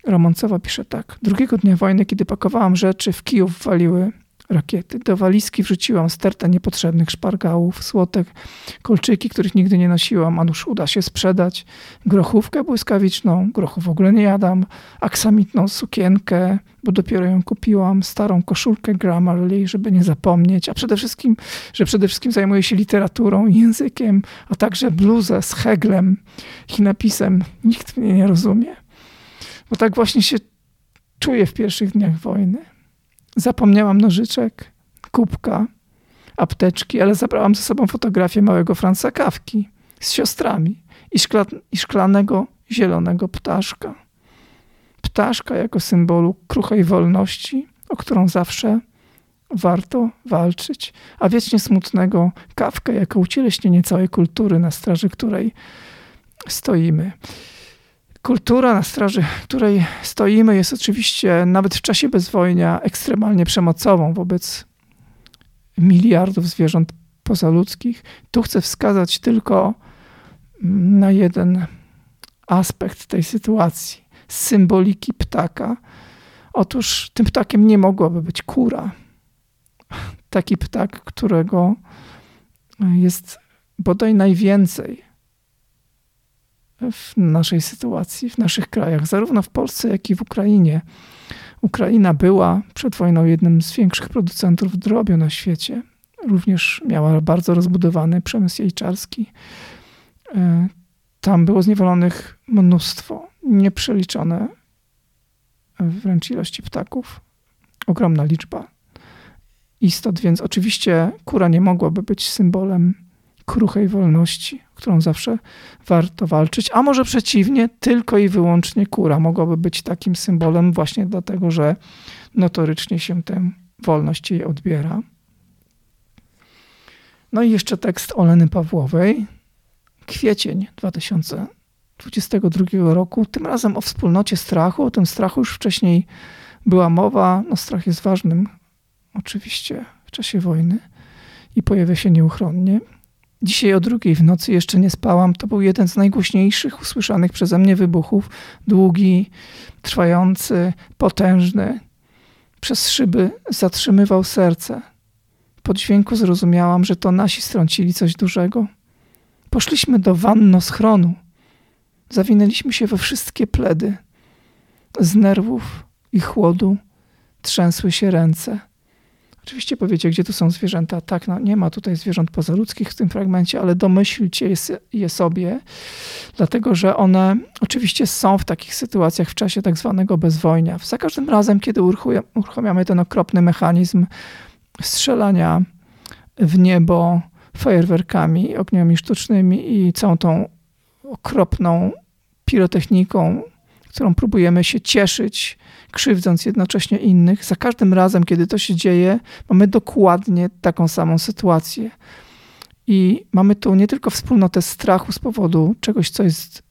Romancowa pisze tak. Drugiego dnia wojny, kiedy pakowałam rzeczy, w Kijów waliły rakiety. Do walizki wrzuciłam stertę niepotrzebnych szpargałów, słotek, kolczyki, których nigdy nie nosiłam, a nuż uda się sprzedać, grochówkę błyskawiczną, grochu w ogóle nie jadam, aksamitną sukienkę, bo dopiero ją kupiłam, starą koszulkę Grammarly, żeby nie zapomnieć, a przede wszystkim, że przede wszystkim zajmuję się literaturą językiem, a także bluzę z heglem i napisem Nikt mnie nie rozumie. Bo tak właśnie się czuję w pierwszych dniach wojny. Zapomniałam nożyczek, kubka, apteczki, ale zabrałam ze sobą fotografię małego Franca Kawki z siostrami i, szkla, i szklanego zielonego ptaszka. Ptaszka jako symbolu kruchej wolności, o którą zawsze warto walczyć, a wiecznie smutnego kawkę jako ucieleśnienie całej kultury, na straży której stoimy. Kultura, na straży której stoimy, jest oczywiście nawet w czasie bezwojnia ekstremalnie przemocową wobec miliardów zwierząt pozaludzkich. Tu chcę wskazać tylko na jeden aspekt tej sytuacji symboliki ptaka, Otóż tym ptakiem nie mogłaby być kura. Taki ptak, którego jest bodaj najwięcej w naszej sytuacji, w naszych krajach, zarówno w Polsce, jak i w Ukrainie. Ukraina była przed wojną jednym z większych producentów drobiu na świecie. Również miała bardzo rozbudowany przemysł jajczarski. E, tam było zniewolonych mnóstwo, nieprzeliczone wręcz ilości ptaków. Ogromna liczba istot, więc oczywiście kura nie mogłaby być symbolem kruchej wolności, którą zawsze warto walczyć, a może przeciwnie, tylko i wyłącznie kura mogłaby być takim symbolem właśnie dlatego, że notorycznie się tę wolność jej odbiera. No i jeszcze tekst Oleny Pawłowej, kwiecień 2022 roku, tym razem o wspólnocie strachu. O tym strachu już wcześniej była mowa. No, strach jest ważnym, oczywiście, w czasie wojny i pojawia się nieuchronnie. Dzisiaj o drugiej w nocy jeszcze nie spałam. To był jeden z najgłośniejszych usłyszanych przeze mnie wybuchów. Długi, trwający, potężny. Przez szyby zatrzymywał serce. Po dźwięku zrozumiałam, że to nasi strącili coś dużego. Poszliśmy do wanno schronu. Zawinęliśmy się we wszystkie pledy. Z nerwów i chłodu trzęsły się ręce. Oczywiście powiecie, gdzie tu są zwierzęta. Tak, no, nie ma tutaj zwierząt pozaludzkich w tym fragmencie, ale domyślcie je sobie, dlatego że one oczywiście są w takich sytuacjach w czasie tak zwanego bezwojnia. Za każdym razem, kiedy uruchamiamy ten okropny mechanizm strzelania w niebo fajerwerkami, ogniami sztucznymi i całą tą okropną pirotechniką, którą próbujemy się cieszyć, krzywdząc jednocześnie innych. Za każdym razem, kiedy to się dzieje, mamy dokładnie taką samą sytuację. I mamy tu nie tylko wspólnotę strachu z powodu czegoś, co jest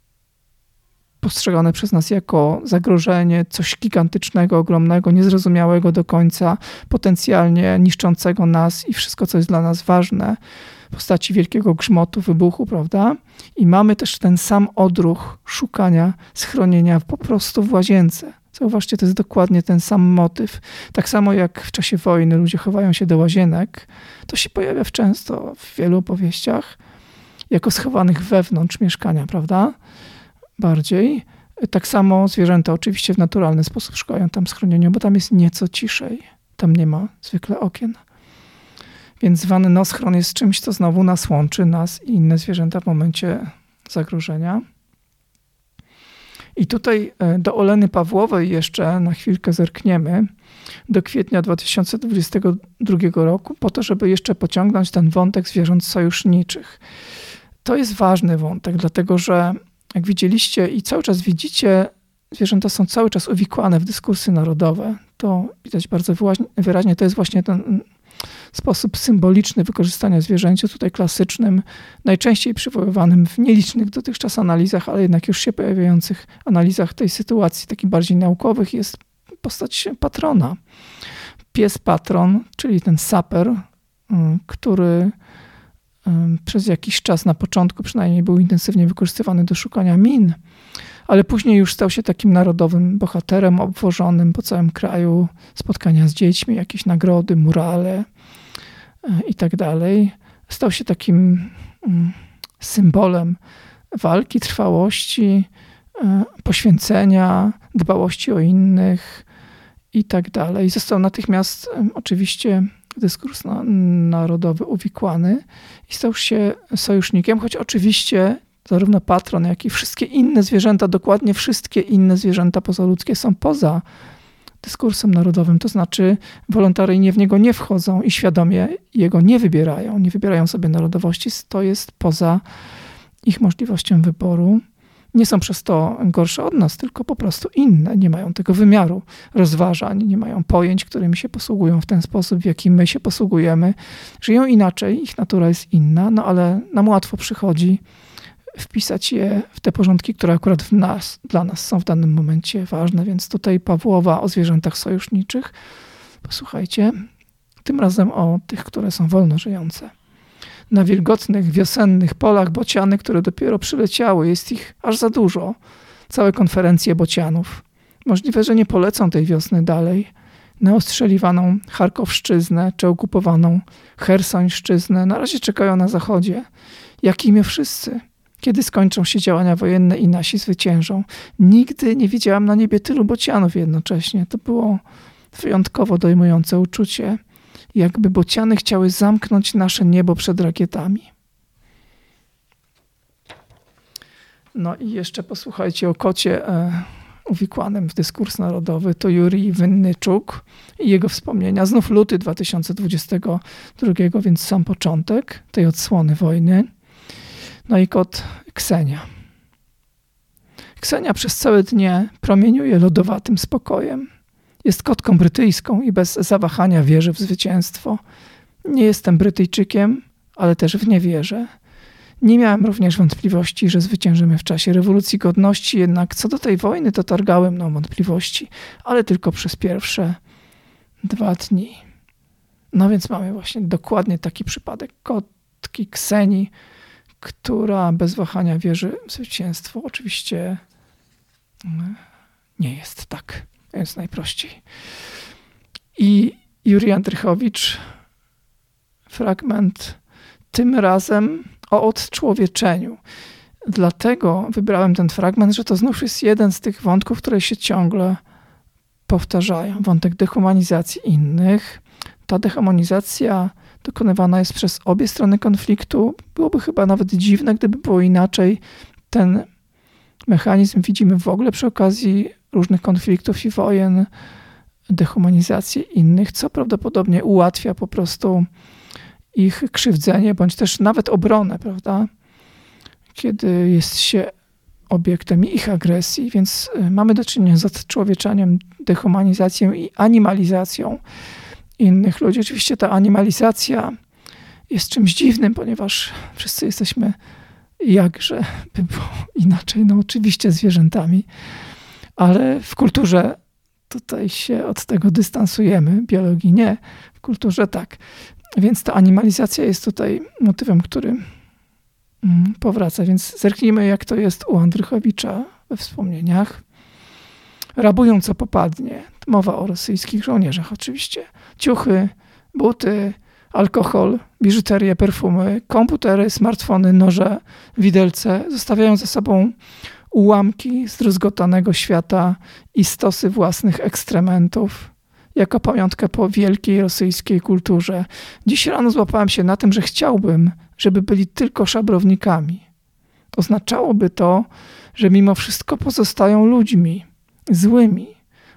postrzegane przez nas jako zagrożenie, coś gigantycznego, ogromnego, niezrozumiałego do końca, potencjalnie niszczącego nas i wszystko, co jest dla nas ważne, w postaci wielkiego grzmotu, wybuchu, prawda? I mamy też ten sam odruch szukania schronienia po prostu w łazience. Zauważcie, to jest dokładnie ten sam motyw. Tak samo jak w czasie wojny ludzie chowają się do łazienek, to się pojawia często w wielu opowieściach jako schowanych wewnątrz mieszkania, prawda? Bardziej. Tak samo zwierzęta oczywiście w naturalny sposób szukają tam schronienia, bo tam jest nieco ciszej. Tam nie ma zwykle okien. Więc wannoschron jest czymś, co znowu nas łączy, nas i inne zwierzęta w momencie zagrożenia. I tutaj e, do Oleny Pawłowej jeszcze na chwilkę zerkniemy do kwietnia 2022 roku, po to, żeby jeszcze pociągnąć ten wątek zwierząt sojuszniczych. To jest ważny wątek, dlatego że jak widzieliście i cały czas widzicie, zwierzęta są cały czas uwikłane w dyskursy narodowe. To widać bardzo wyraźnie. To jest właśnie ten sposób symboliczny wykorzystania zwierzęcia, tutaj klasycznym, najczęściej przywoływanym w nielicznych dotychczas analizach, ale jednak już się pojawiających analizach tej sytuacji, takich bardziej naukowych, jest postać patrona. Pies patron, czyli ten saper, mm, który mm, przez jakiś czas na początku przynajmniej był intensywnie wykorzystywany do szukania min, ale później już stał się takim narodowym bohaterem obwożonym po całym kraju, spotkania z dziećmi, jakieś nagrody, murale, i tak dalej, stał się takim mm, symbolem walki, trwałości, e, poświęcenia, dbałości o innych i tak dalej. Został natychmiast oczywiście dyskurs narodowy uwikłany i stał się sojusznikiem, choć oczywiście zarówno patron, jak i wszystkie inne zwierzęta, dokładnie wszystkie inne zwierzęta pozaludzkie są poza dyskursem narodowym, to znaczy wolontaryjnie w niego nie wchodzą i świadomie jego nie wybierają, nie wybierają sobie narodowości, to jest poza ich możliwością wyboru. Nie są przez to gorsze od nas, tylko po prostu inne, nie mają tego wymiaru rozważań, nie mają pojęć, którymi się posługują w ten sposób, w jaki my się posługujemy. Żyją inaczej, ich natura jest inna, no ale nam łatwo przychodzi wpisać je w te porządki, które akurat w nas, dla nas są w danym momencie ważne. Więc tutaj Pawłowa o zwierzętach sojuszniczych. Posłuchajcie, tym razem o tych, które są wolno żyjące. Na wilgotnych, wiosennych polach bociany, które dopiero przyleciały, jest ich aż za dużo. Całe konferencje bocianów. Możliwe, że nie polecą tej wiosny dalej na ostrzeliwaną Charkowszczyznę czy okupowaną Chersońszczyznę. Na razie czekają na zachodzie, jak i wszyscy. Kiedy skończą się działania wojenne i nasi zwyciężą. Nigdy nie widziałam na niebie tylu bocianów jednocześnie. To było wyjątkowo dojmujące uczucie, jakby bociany chciały zamknąć nasze niebo przed rakietami. No i jeszcze posłuchajcie o kocie e, uwikłanym w dyskurs narodowy. To Juri Wynnyczuk i jego wspomnienia. Znów luty 2022, więc sam początek tej odsłony wojny. No i kot Ksenia. Ksenia przez całe dnie promieniuje lodowatym spokojem. Jest kotką brytyjską i bez zawahania wierzy w zwycięstwo. Nie jestem Brytyjczykiem, ale też w nie wierzę. Nie miałem również wątpliwości, że zwyciężymy w czasie rewolucji godności, jednak co do tej wojny, to targałem mną wątpliwości, ale tylko przez pierwsze dwa dni. No więc mamy właśnie dokładnie taki przypadek kotki Kseni, która bez wahania wierzy w zwycięstwo. Oczywiście mm, nie jest tak, jest najprościej. I Juri Andrychowicz, fragment tym razem o odczłowieczeniu. Dlatego wybrałem ten fragment, że to znów jest jeden z tych wątków, które się ciągle powtarzają. Wątek dehumanizacji innych. Ta dehumanizacja dokonywana jest przez obie strony konfliktu. Byłoby chyba nawet dziwne, gdyby było inaczej. Ten mechanizm widzimy w ogóle przy okazji różnych konfliktów i wojen, dehumanizację innych, co prawdopodobnie ułatwia po prostu ich krzywdzenie, bądź też nawet obronę, prawda? Kiedy jest się obiektem ich agresji, więc y, mamy do czynienia z odczłowieczaniem, dehumanizacją i animalizacją innych ludzi. Oczywiście ta animalizacja jest czymś dziwnym, ponieważ wszyscy jesteśmy jakże by było inaczej, no oczywiście zwierzętami, ale w kulturze tutaj się od tego dystansujemy, biologii nie, w kulturze tak. Więc ta animalizacja jest tutaj motywem, który mm, powraca. Więc zerknijmy, jak to jest u Andrychowicza we wspomnieniach. Rabują co popadnie. Mowa o rosyjskich żołnierzach oczywiście. Ciuchy, buty, alkohol, biżuterię, perfumy, komputery, smartfony, noże, widelce zostawiają za sobą ułamki zdruzgotanego świata i stosy własnych ekstrementów jako pamiątkę po wielkiej rosyjskiej kulturze. Dziś rano złapałem się na tym, że chciałbym, żeby byli tylko szabrownikami. Oznaczałoby to, że mimo wszystko pozostają ludźmi, złymi,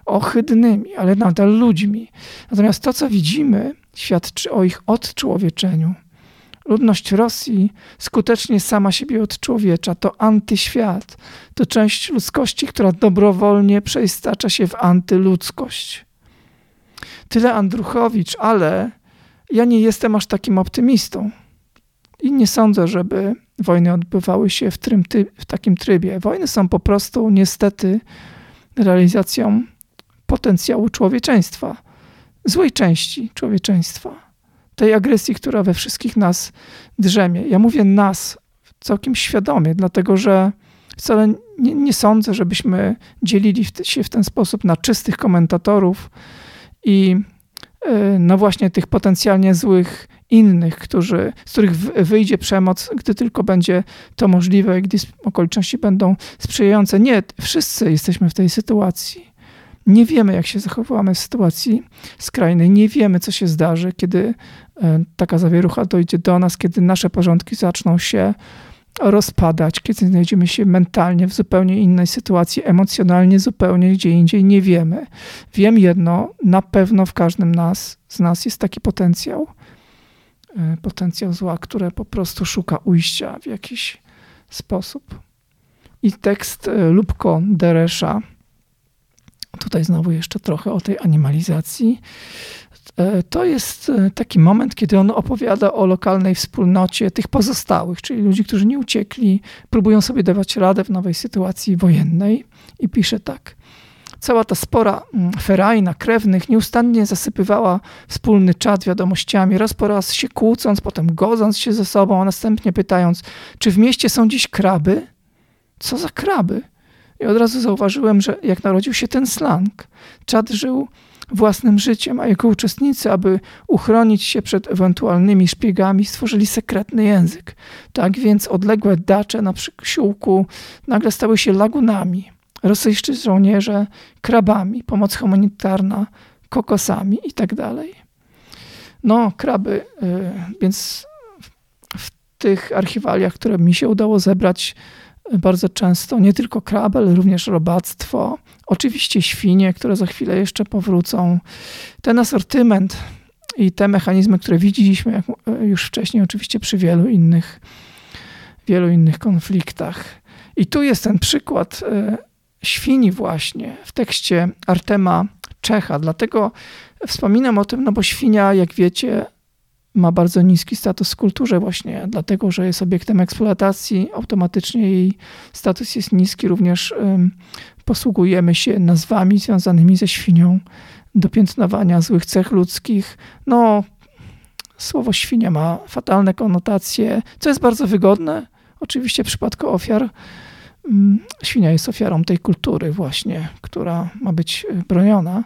ohydnymi, ale nadal ludźmi. Natomiast to, co widzimy, świadczy o ich odczłowieczeniu. Ludność Rosji skutecznie sama siebie odczłowiecza. To antyświat. To część ludzkości, która dobrowolnie przeistacza się w antyludzkość. Tyle Andruchowicz, ale ja nie jestem aż takim optymistą. I nie sądzę, żeby wojny odbywały się w, ty w takim trybie. Wojny są po prostu niestety realizacją potencjału człowieczeństwa, złej części człowieczeństwa, tej agresji, która we wszystkich nas drzemie. Ja mówię nas całkiem świadomie, dlatego że wcale nie, nie sądzę, żebyśmy dzielili się w ten sposób na czystych komentatorów, i e, no właśnie tych potencjalnie złych innych, którzy, z których wyjdzie przemoc, gdy tylko będzie to możliwe, gdy okoliczności będą sprzyjające. Nie, wszyscy jesteśmy w tej sytuacji. Nie wiemy, jak się zachowamy w sytuacji skrajnej. Nie wiemy, co się zdarzy, kiedy e, taka zawierucha dojdzie do nas, kiedy nasze porządki zaczną się rozpadać, kiedy znajdziemy się mentalnie w zupełnie innej sytuacji, emocjonalnie zupełnie gdzie indziej, nie wiemy. Wiem jedno, na pewno w każdym nas, z nas jest taki potencjał, e, potencjał zła, które po prostu szuka ujścia w jakiś sposób. I tekst e, Lubko Deresza, tutaj znowu jeszcze trochę o tej animalizacji, E, to jest e, taki moment, kiedy on opowiada o lokalnej wspólnocie tych pozostałych, czyli ludzi, którzy nie uciekli, próbują sobie dawać radę w nowej sytuacji wojennej i pisze tak. Cała ta spora mm, ferajna krewnych nieustannie zasypywała wspólny czat wiadomościami, raz po raz się kłócąc, potem godząc się ze sobą, a następnie pytając, czy w mieście są dziś kraby? Co za kraby? I od razu zauważyłem, że jak narodził się ten slang, czad żył własnym życiem, a jego uczestnicy, aby uchronić się przed ewentualnymi szpiegami, stworzyli sekretny język. Tak więc odległe dacze na przysiłku nagle stały się lagunami. Rosyjscy żołnierze krabami, pomoc humanitarna kokosami i tak dalej. No, kraby, y, więc w tych archiwaliach, które mi się udało zebrać, bardzo często nie tylko kraby, ale również robactwo, oczywiście świnie, które za chwilę jeszcze powrócą. Ten asortyment i te mechanizmy, które widzieliśmy e, już wcześniej, oczywiście przy wielu innych, wielu innych konfliktach. I tu jest ten przykład e, świni właśnie w tekście Artema Czecha. Dlatego wspominam o tym, no bo świnia, jak wiecie, ma bardzo niski status w kulturze właśnie dlatego, że jest obiektem eksploatacji, automatycznie jej status jest niski. Również posługujemy się nazwami związanymi ze świnią do piętnowania złych cech ludzkich. No, słowo świnia ma fatalne konotacje, co jest bardzo wygodne. Oczywiście w przypadku ofiar um, świnia jest ofiarą tej kultury właśnie, która ma być e, broniona.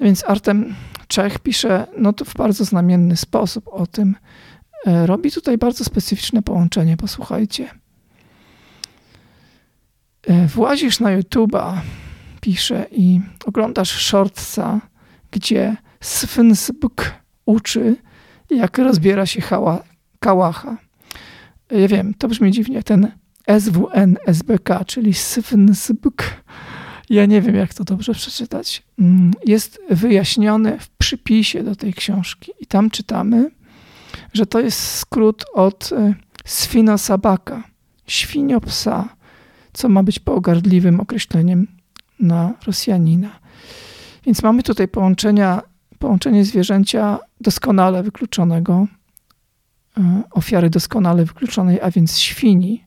Więc Artem Czech pisze no to w bardzo znamienny sposób o tym. E, robi tutaj bardzo specyficzne połączenie, posłuchajcie. E, włazisz na YouTube'a, pisze, i oglądasz shortsa, gdzie Sfinsbuk uczy, jak rozbiera się hała, kałacha. E, ja wiem, to brzmi dziwnie, ten SWN SBK, czyli Sfinsbuk ja nie wiem, jak to dobrze przeczytać, mm, jest wyjaśnione w przypisie do tej książki. I tam czytamy, że to jest skrót od e, sfinosabaka, świnio psa, co ma być pogardliwym określeniem na Rosjanina. Więc mamy tutaj połączenia, połączenie zwierzęcia doskonale wykluczonego, e, ofiary doskonale wykluczonej, a więc świni,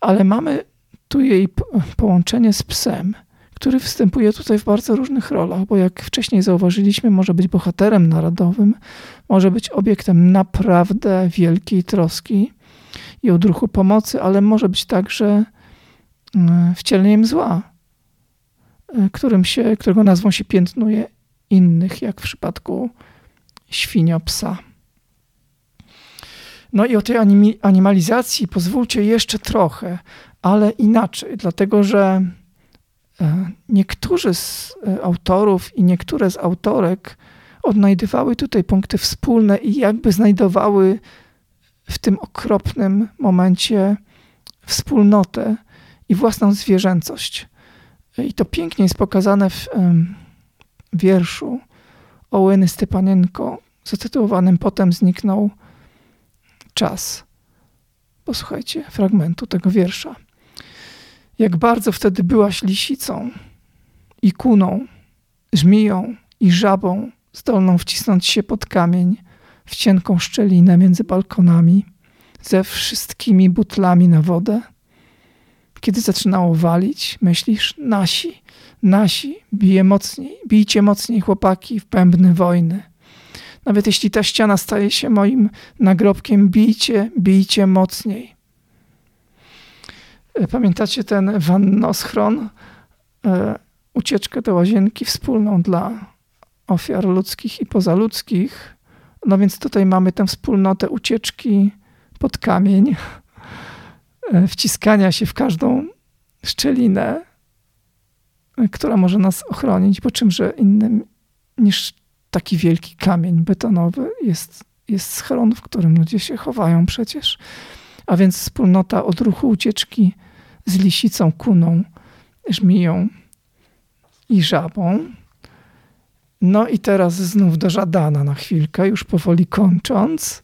ale mamy tu jej połączenie z psem – który występuje tutaj w bardzo różnych rolach, bo jak wcześniej zauważyliśmy, może być bohaterem narodowym, może być obiektem naprawdę wielkiej troski i odruchu pomocy, ale może być także mm, wcieleniem zła, e, którym się, którego nazwą się piętnuje innych, jak w przypadku świnia psa. No i o tej animalizacji pozwólcie jeszcze trochę, ale inaczej, dlatego że niektórzy z e, autorów i niektóre z autorek odnajdywały tutaj punkty wspólne i jakby znajdowały w tym okropnym momencie wspólnotę i własną zwierzęcość. E, I to pięknie jest pokazane w wierszu Ołeny Stepanienko, zatytułowanym Potem zniknął czas. Posłuchajcie fragmentu tego wiersza. Jak bardzo wtedy byłaś lisicą i kuną, żmiją i żabą, zdolną wcisnąć się pod kamień w cienką szczelinę między balkonami, ze wszystkimi butlami na wodę. Kiedy zaczynało walić, myślisz, nasi, nasi, bije mocniej, bijcie mocniej, chłopaki, w pębny wojny. Nawet jeśli ta ściana staje się moim nagrobkiem, bijcie, bijcie mocniej. Pamiętacie ten wannoschron? E, ucieczkę do łazienki wspólną dla ofiar ludzkich i pozaludzkich. No więc tutaj mamy tę wspólnotę ucieczki pod kamień, e, wciskania się w każdą szczelinę, e, która może nas ochronić, bo czymże innym niż taki wielki kamień betonowy jest, jest schron, w którym ludzie się chowają przecież a więc wspólnota odruchu ucieczki z lisicą, kuną, żmiją i żabą. No i teraz znów do Żadana na chwilkę, już powoli kończąc.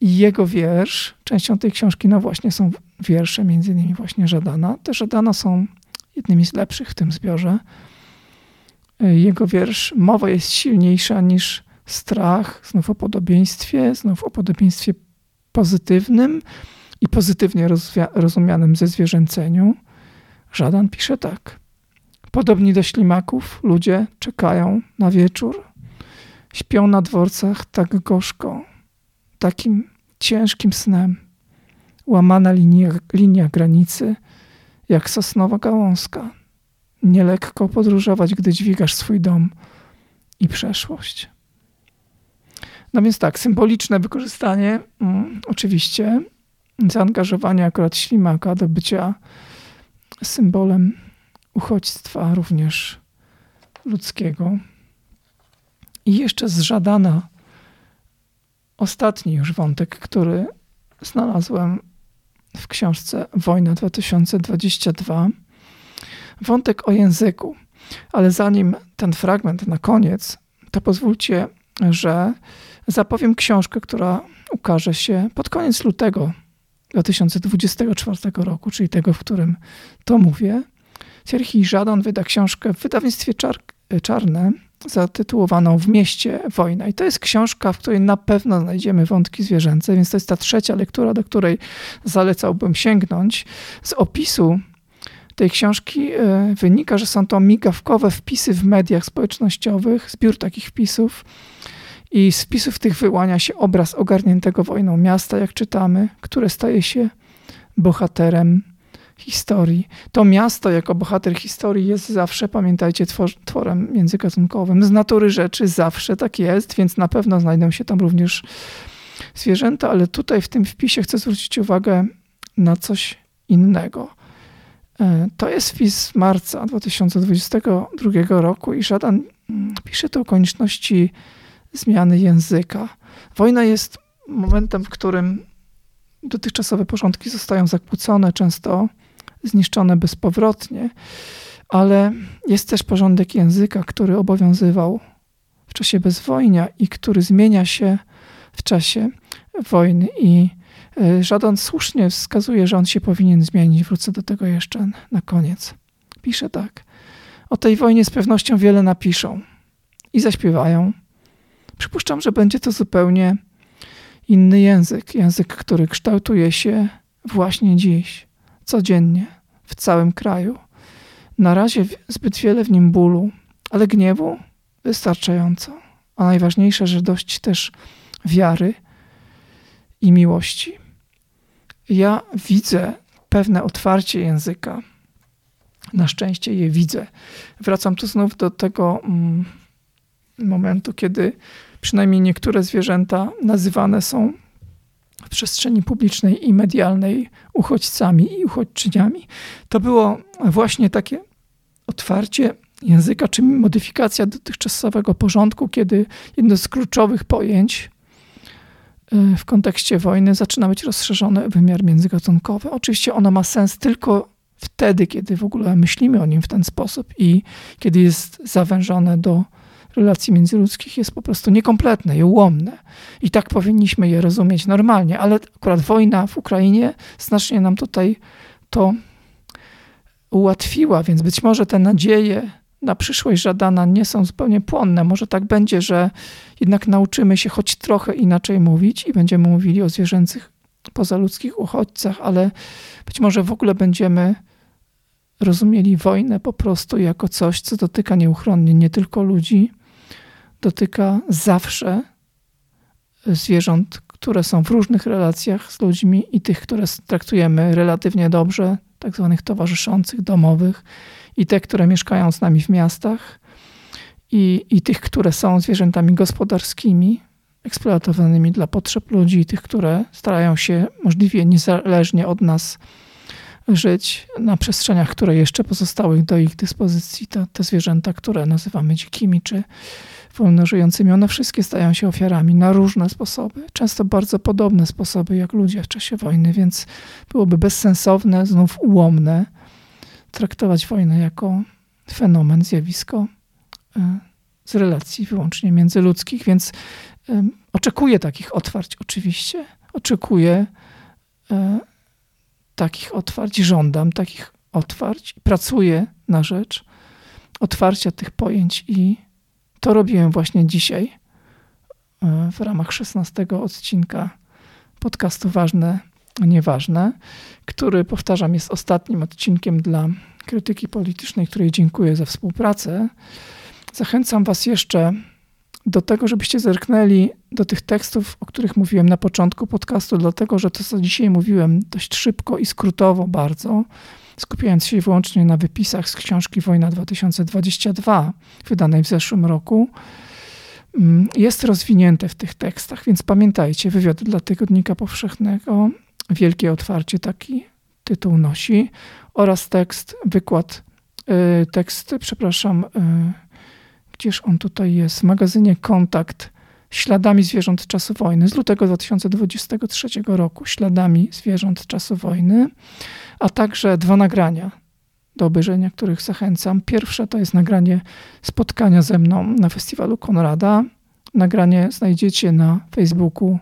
I jego wiersz, częścią tej książki, no właśnie są wiersze, między innymi właśnie Żadana. Te Żadana są jednymi z lepszych w tym zbiorze. Jego wiersz, mowa jest silniejsza niż strach, znów o podobieństwie, znów o podobieństwie pozytywnym i pozytywnie rozumianym ze zwierzęceniu, Żadan pisze tak. Podobni do ślimaków ludzie czekają na wieczór, śpią na dworcach tak gorzko, takim ciężkim snem. Łamana linia, linia granicy, jak sosnowa gałązka. Nielekko podróżować, gdy dźwigasz swój dom i przeszłość. No więc tak, symboliczne wykorzystanie, mm, oczywiście, zaangażowanie akurat ślimaka do bycia symbolem uchodźstwa również ludzkiego. I jeszcze z Żadana ostatni już wątek, który znalazłem w książce Wojna 2022. Wątek o języku. Ale zanim ten fragment na koniec, to pozwólcie, że zapowiem książkę, która ukaże się pod koniec lutego 2024 roku, czyli tego, w którym to mówię. Sierhii Żadan wyda książkę w wydawnictwie Czar Czarne zatytułowaną W mieście wojna. I to jest książka, w której na pewno znajdziemy wątki zwierzęce, więc to jest ta trzecia lektura, do której zalecałbym sięgnąć. Z opisu tej książki e, wynika, że są to migawkowe wpisy w mediach społecznościowych, zbiór takich wpisów. I z wpisów tych wyłania się obraz ogarniętego wojną miasta, jak czytamy, które staje się bohaterem historii. To miasto jako bohater historii jest zawsze, pamiętajcie, tworem międzygatunkowym. Z natury rzeczy zawsze tak jest, więc na pewno znajdą się tam również zwierzęta, ale tutaj w tym wpisie chcę zwrócić uwagę na coś innego. E, to jest wpis z marca 2022 roku i żaden mm, pisze to o konieczności zmiany języka. Wojna jest momentem, w którym dotychczasowe porządki zostają zakłócone, często zniszczone bezpowrotnie, ale jest też porządek języka, który obowiązywał w czasie bezwojnia i który zmienia się w czasie wojny. I e, Żadan słusznie wskazuje, że on się powinien zmienić. Wrócę do tego jeszcze na koniec. Pisze tak. O tej wojnie z pewnością wiele napiszą i zaśpiewają. Przypuszczam, że będzie to zupełnie inny język. Język, który kształtuje się właśnie dziś codziennie w całym kraju. Na razie zbyt wiele w nim bólu, ale gniewu wystarczająco. A najważniejsze, że dość też wiary i miłości. Ja widzę pewne otwarcie języka. Na szczęście je widzę. Wracam tu znów do tego mm, momentu, kiedy przynajmniej niektóre zwierzęta nazywane są w przestrzeni publicznej i medialnej uchodźcami i uchodźczyniami, to było właśnie takie otwarcie języka, czy modyfikacja dotychczasowego porządku, kiedy jedno z kluczowych pojęć e, w kontekście wojny zaczyna być rozszerzone wymiar międzygatunkowy. Oczywiście ono ma sens tylko wtedy, kiedy w ogóle myślimy o nim w ten sposób i kiedy jest zawężone do relacji międzyludzkich jest po prostu niekompletne i ułomne. I tak powinniśmy je rozumieć normalnie, ale akurat wojna w Ukrainie znacznie nam tutaj to ułatwiła, więc być może te nadzieje na przyszłość żadana nie są zupełnie płonne. Może tak będzie, że jednak nauczymy się choć trochę inaczej mówić i będziemy mówili o zwierzęcych pozaludzkich uchodźcach, ale być może w ogóle będziemy rozumieli wojnę po prostu jako coś, co dotyka nieuchronnie nie tylko ludzi, dotyka zawsze zwierząt, które są w różnych relacjach z ludźmi i tych, które traktujemy relatywnie dobrze, tak zwanych towarzyszących, domowych, i te, które mieszkają z nami w miastach, i, i tych, które są zwierzętami gospodarskimi, eksploatowanymi dla potrzeb ludzi, i tych, które starają się możliwie niezależnie od nas żyć na przestrzeniach, które jeszcze pozostały do ich dyspozycji. To, te zwierzęta, które nazywamy dzikimi czy wolno żyjącymi, one wszystkie stają się ofiarami na różne sposoby, często bardzo podobne sposoby jak ludzie w czasie wojny, więc byłoby bezsensowne, znów ułomne traktować wojnę jako fenomen, zjawisko e, z relacji wyłącznie międzyludzkich, więc oczekuję takich otwarć oczywiście. Oczekuję e, takich otwarć, żądam takich otwarć, pracuję na rzecz otwarcia tych pojęć i to robiłem właśnie dzisiaj e, w ramach 16 odcinka podcastu Ważne, Nieważne, który, powtarzam, jest ostatnim odcinkiem dla krytyki politycznej, której dziękuję za współpracę. Zachęcam Was jeszcze do tego, żebyście zerknęli do tych tekstów, o których mówiłem na początku podcastu, dlatego że to, co dzisiaj mówiłem dość szybko i skrótowo bardzo, skupiając się wyłącznie na wypisach z książki Wojna 2022, wydanej w zeszłym roku, mm, jest rozwinięte w tych tekstach, więc pamiętajcie, wywiad dla Tygodnika Powszechnego, Wielkie Otwarcie taki tytuł nosi, oraz tekst, wykład, y, tekst, przepraszam, y, gdzież on tutaj jest, w magazynie Kontakt, Śladami zwierząt czasu wojny z lutego 2023 roku, Śladami zwierząt czasu wojny, a także dwa nagrania do obejrzenia, których zachęcam. Pierwsze to jest nagranie spotkania ze mną na festiwalu Konrada. Nagranie znajdziecie na Facebooku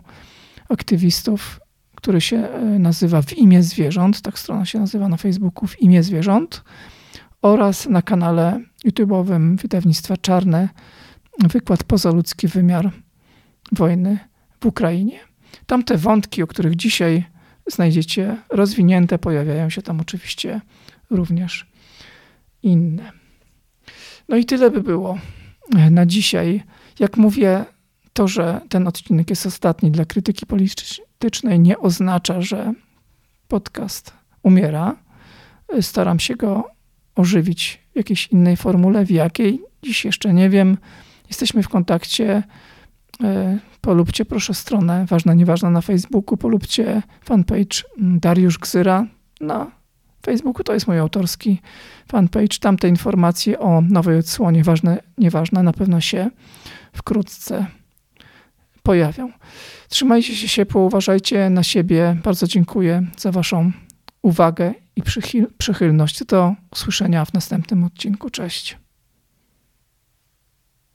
aktywistów, który się e, nazywa W imię zwierząt. Tak strona się nazywa na Facebooku W imię zwierząt. Oraz na kanale YouTube'owym wydawnictwa Czarne wykład Pozaludzki wymiar wojny w Ukrainie. Tamte wątki, o których dzisiaj znajdziecie rozwinięte, pojawiają się tam oczywiście również inne. No i tyle by było na dzisiaj. Jak mówię, to, że ten odcinek jest ostatni dla krytyki politycznej, nie oznacza, że podcast umiera. Staram się go ożywić w jakiejś innej formule, w jakiej dziś jeszcze nie wiem. Jesteśmy w kontakcie polubcie proszę stronę Ważna Nieważna na Facebooku, polubcie fanpage mm, Dariusz Gzyra na Facebooku, to jest mój autorski fanpage. Tam te informacje o nowej odsłonie Ważne Nieważne na pewno się wkrótce pojawią. Trzymajcie się ciepło, uważajcie na siebie. Bardzo dziękuję za Waszą uwagę i przychylność. Do usłyszenia w następnym odcinku. Cześć.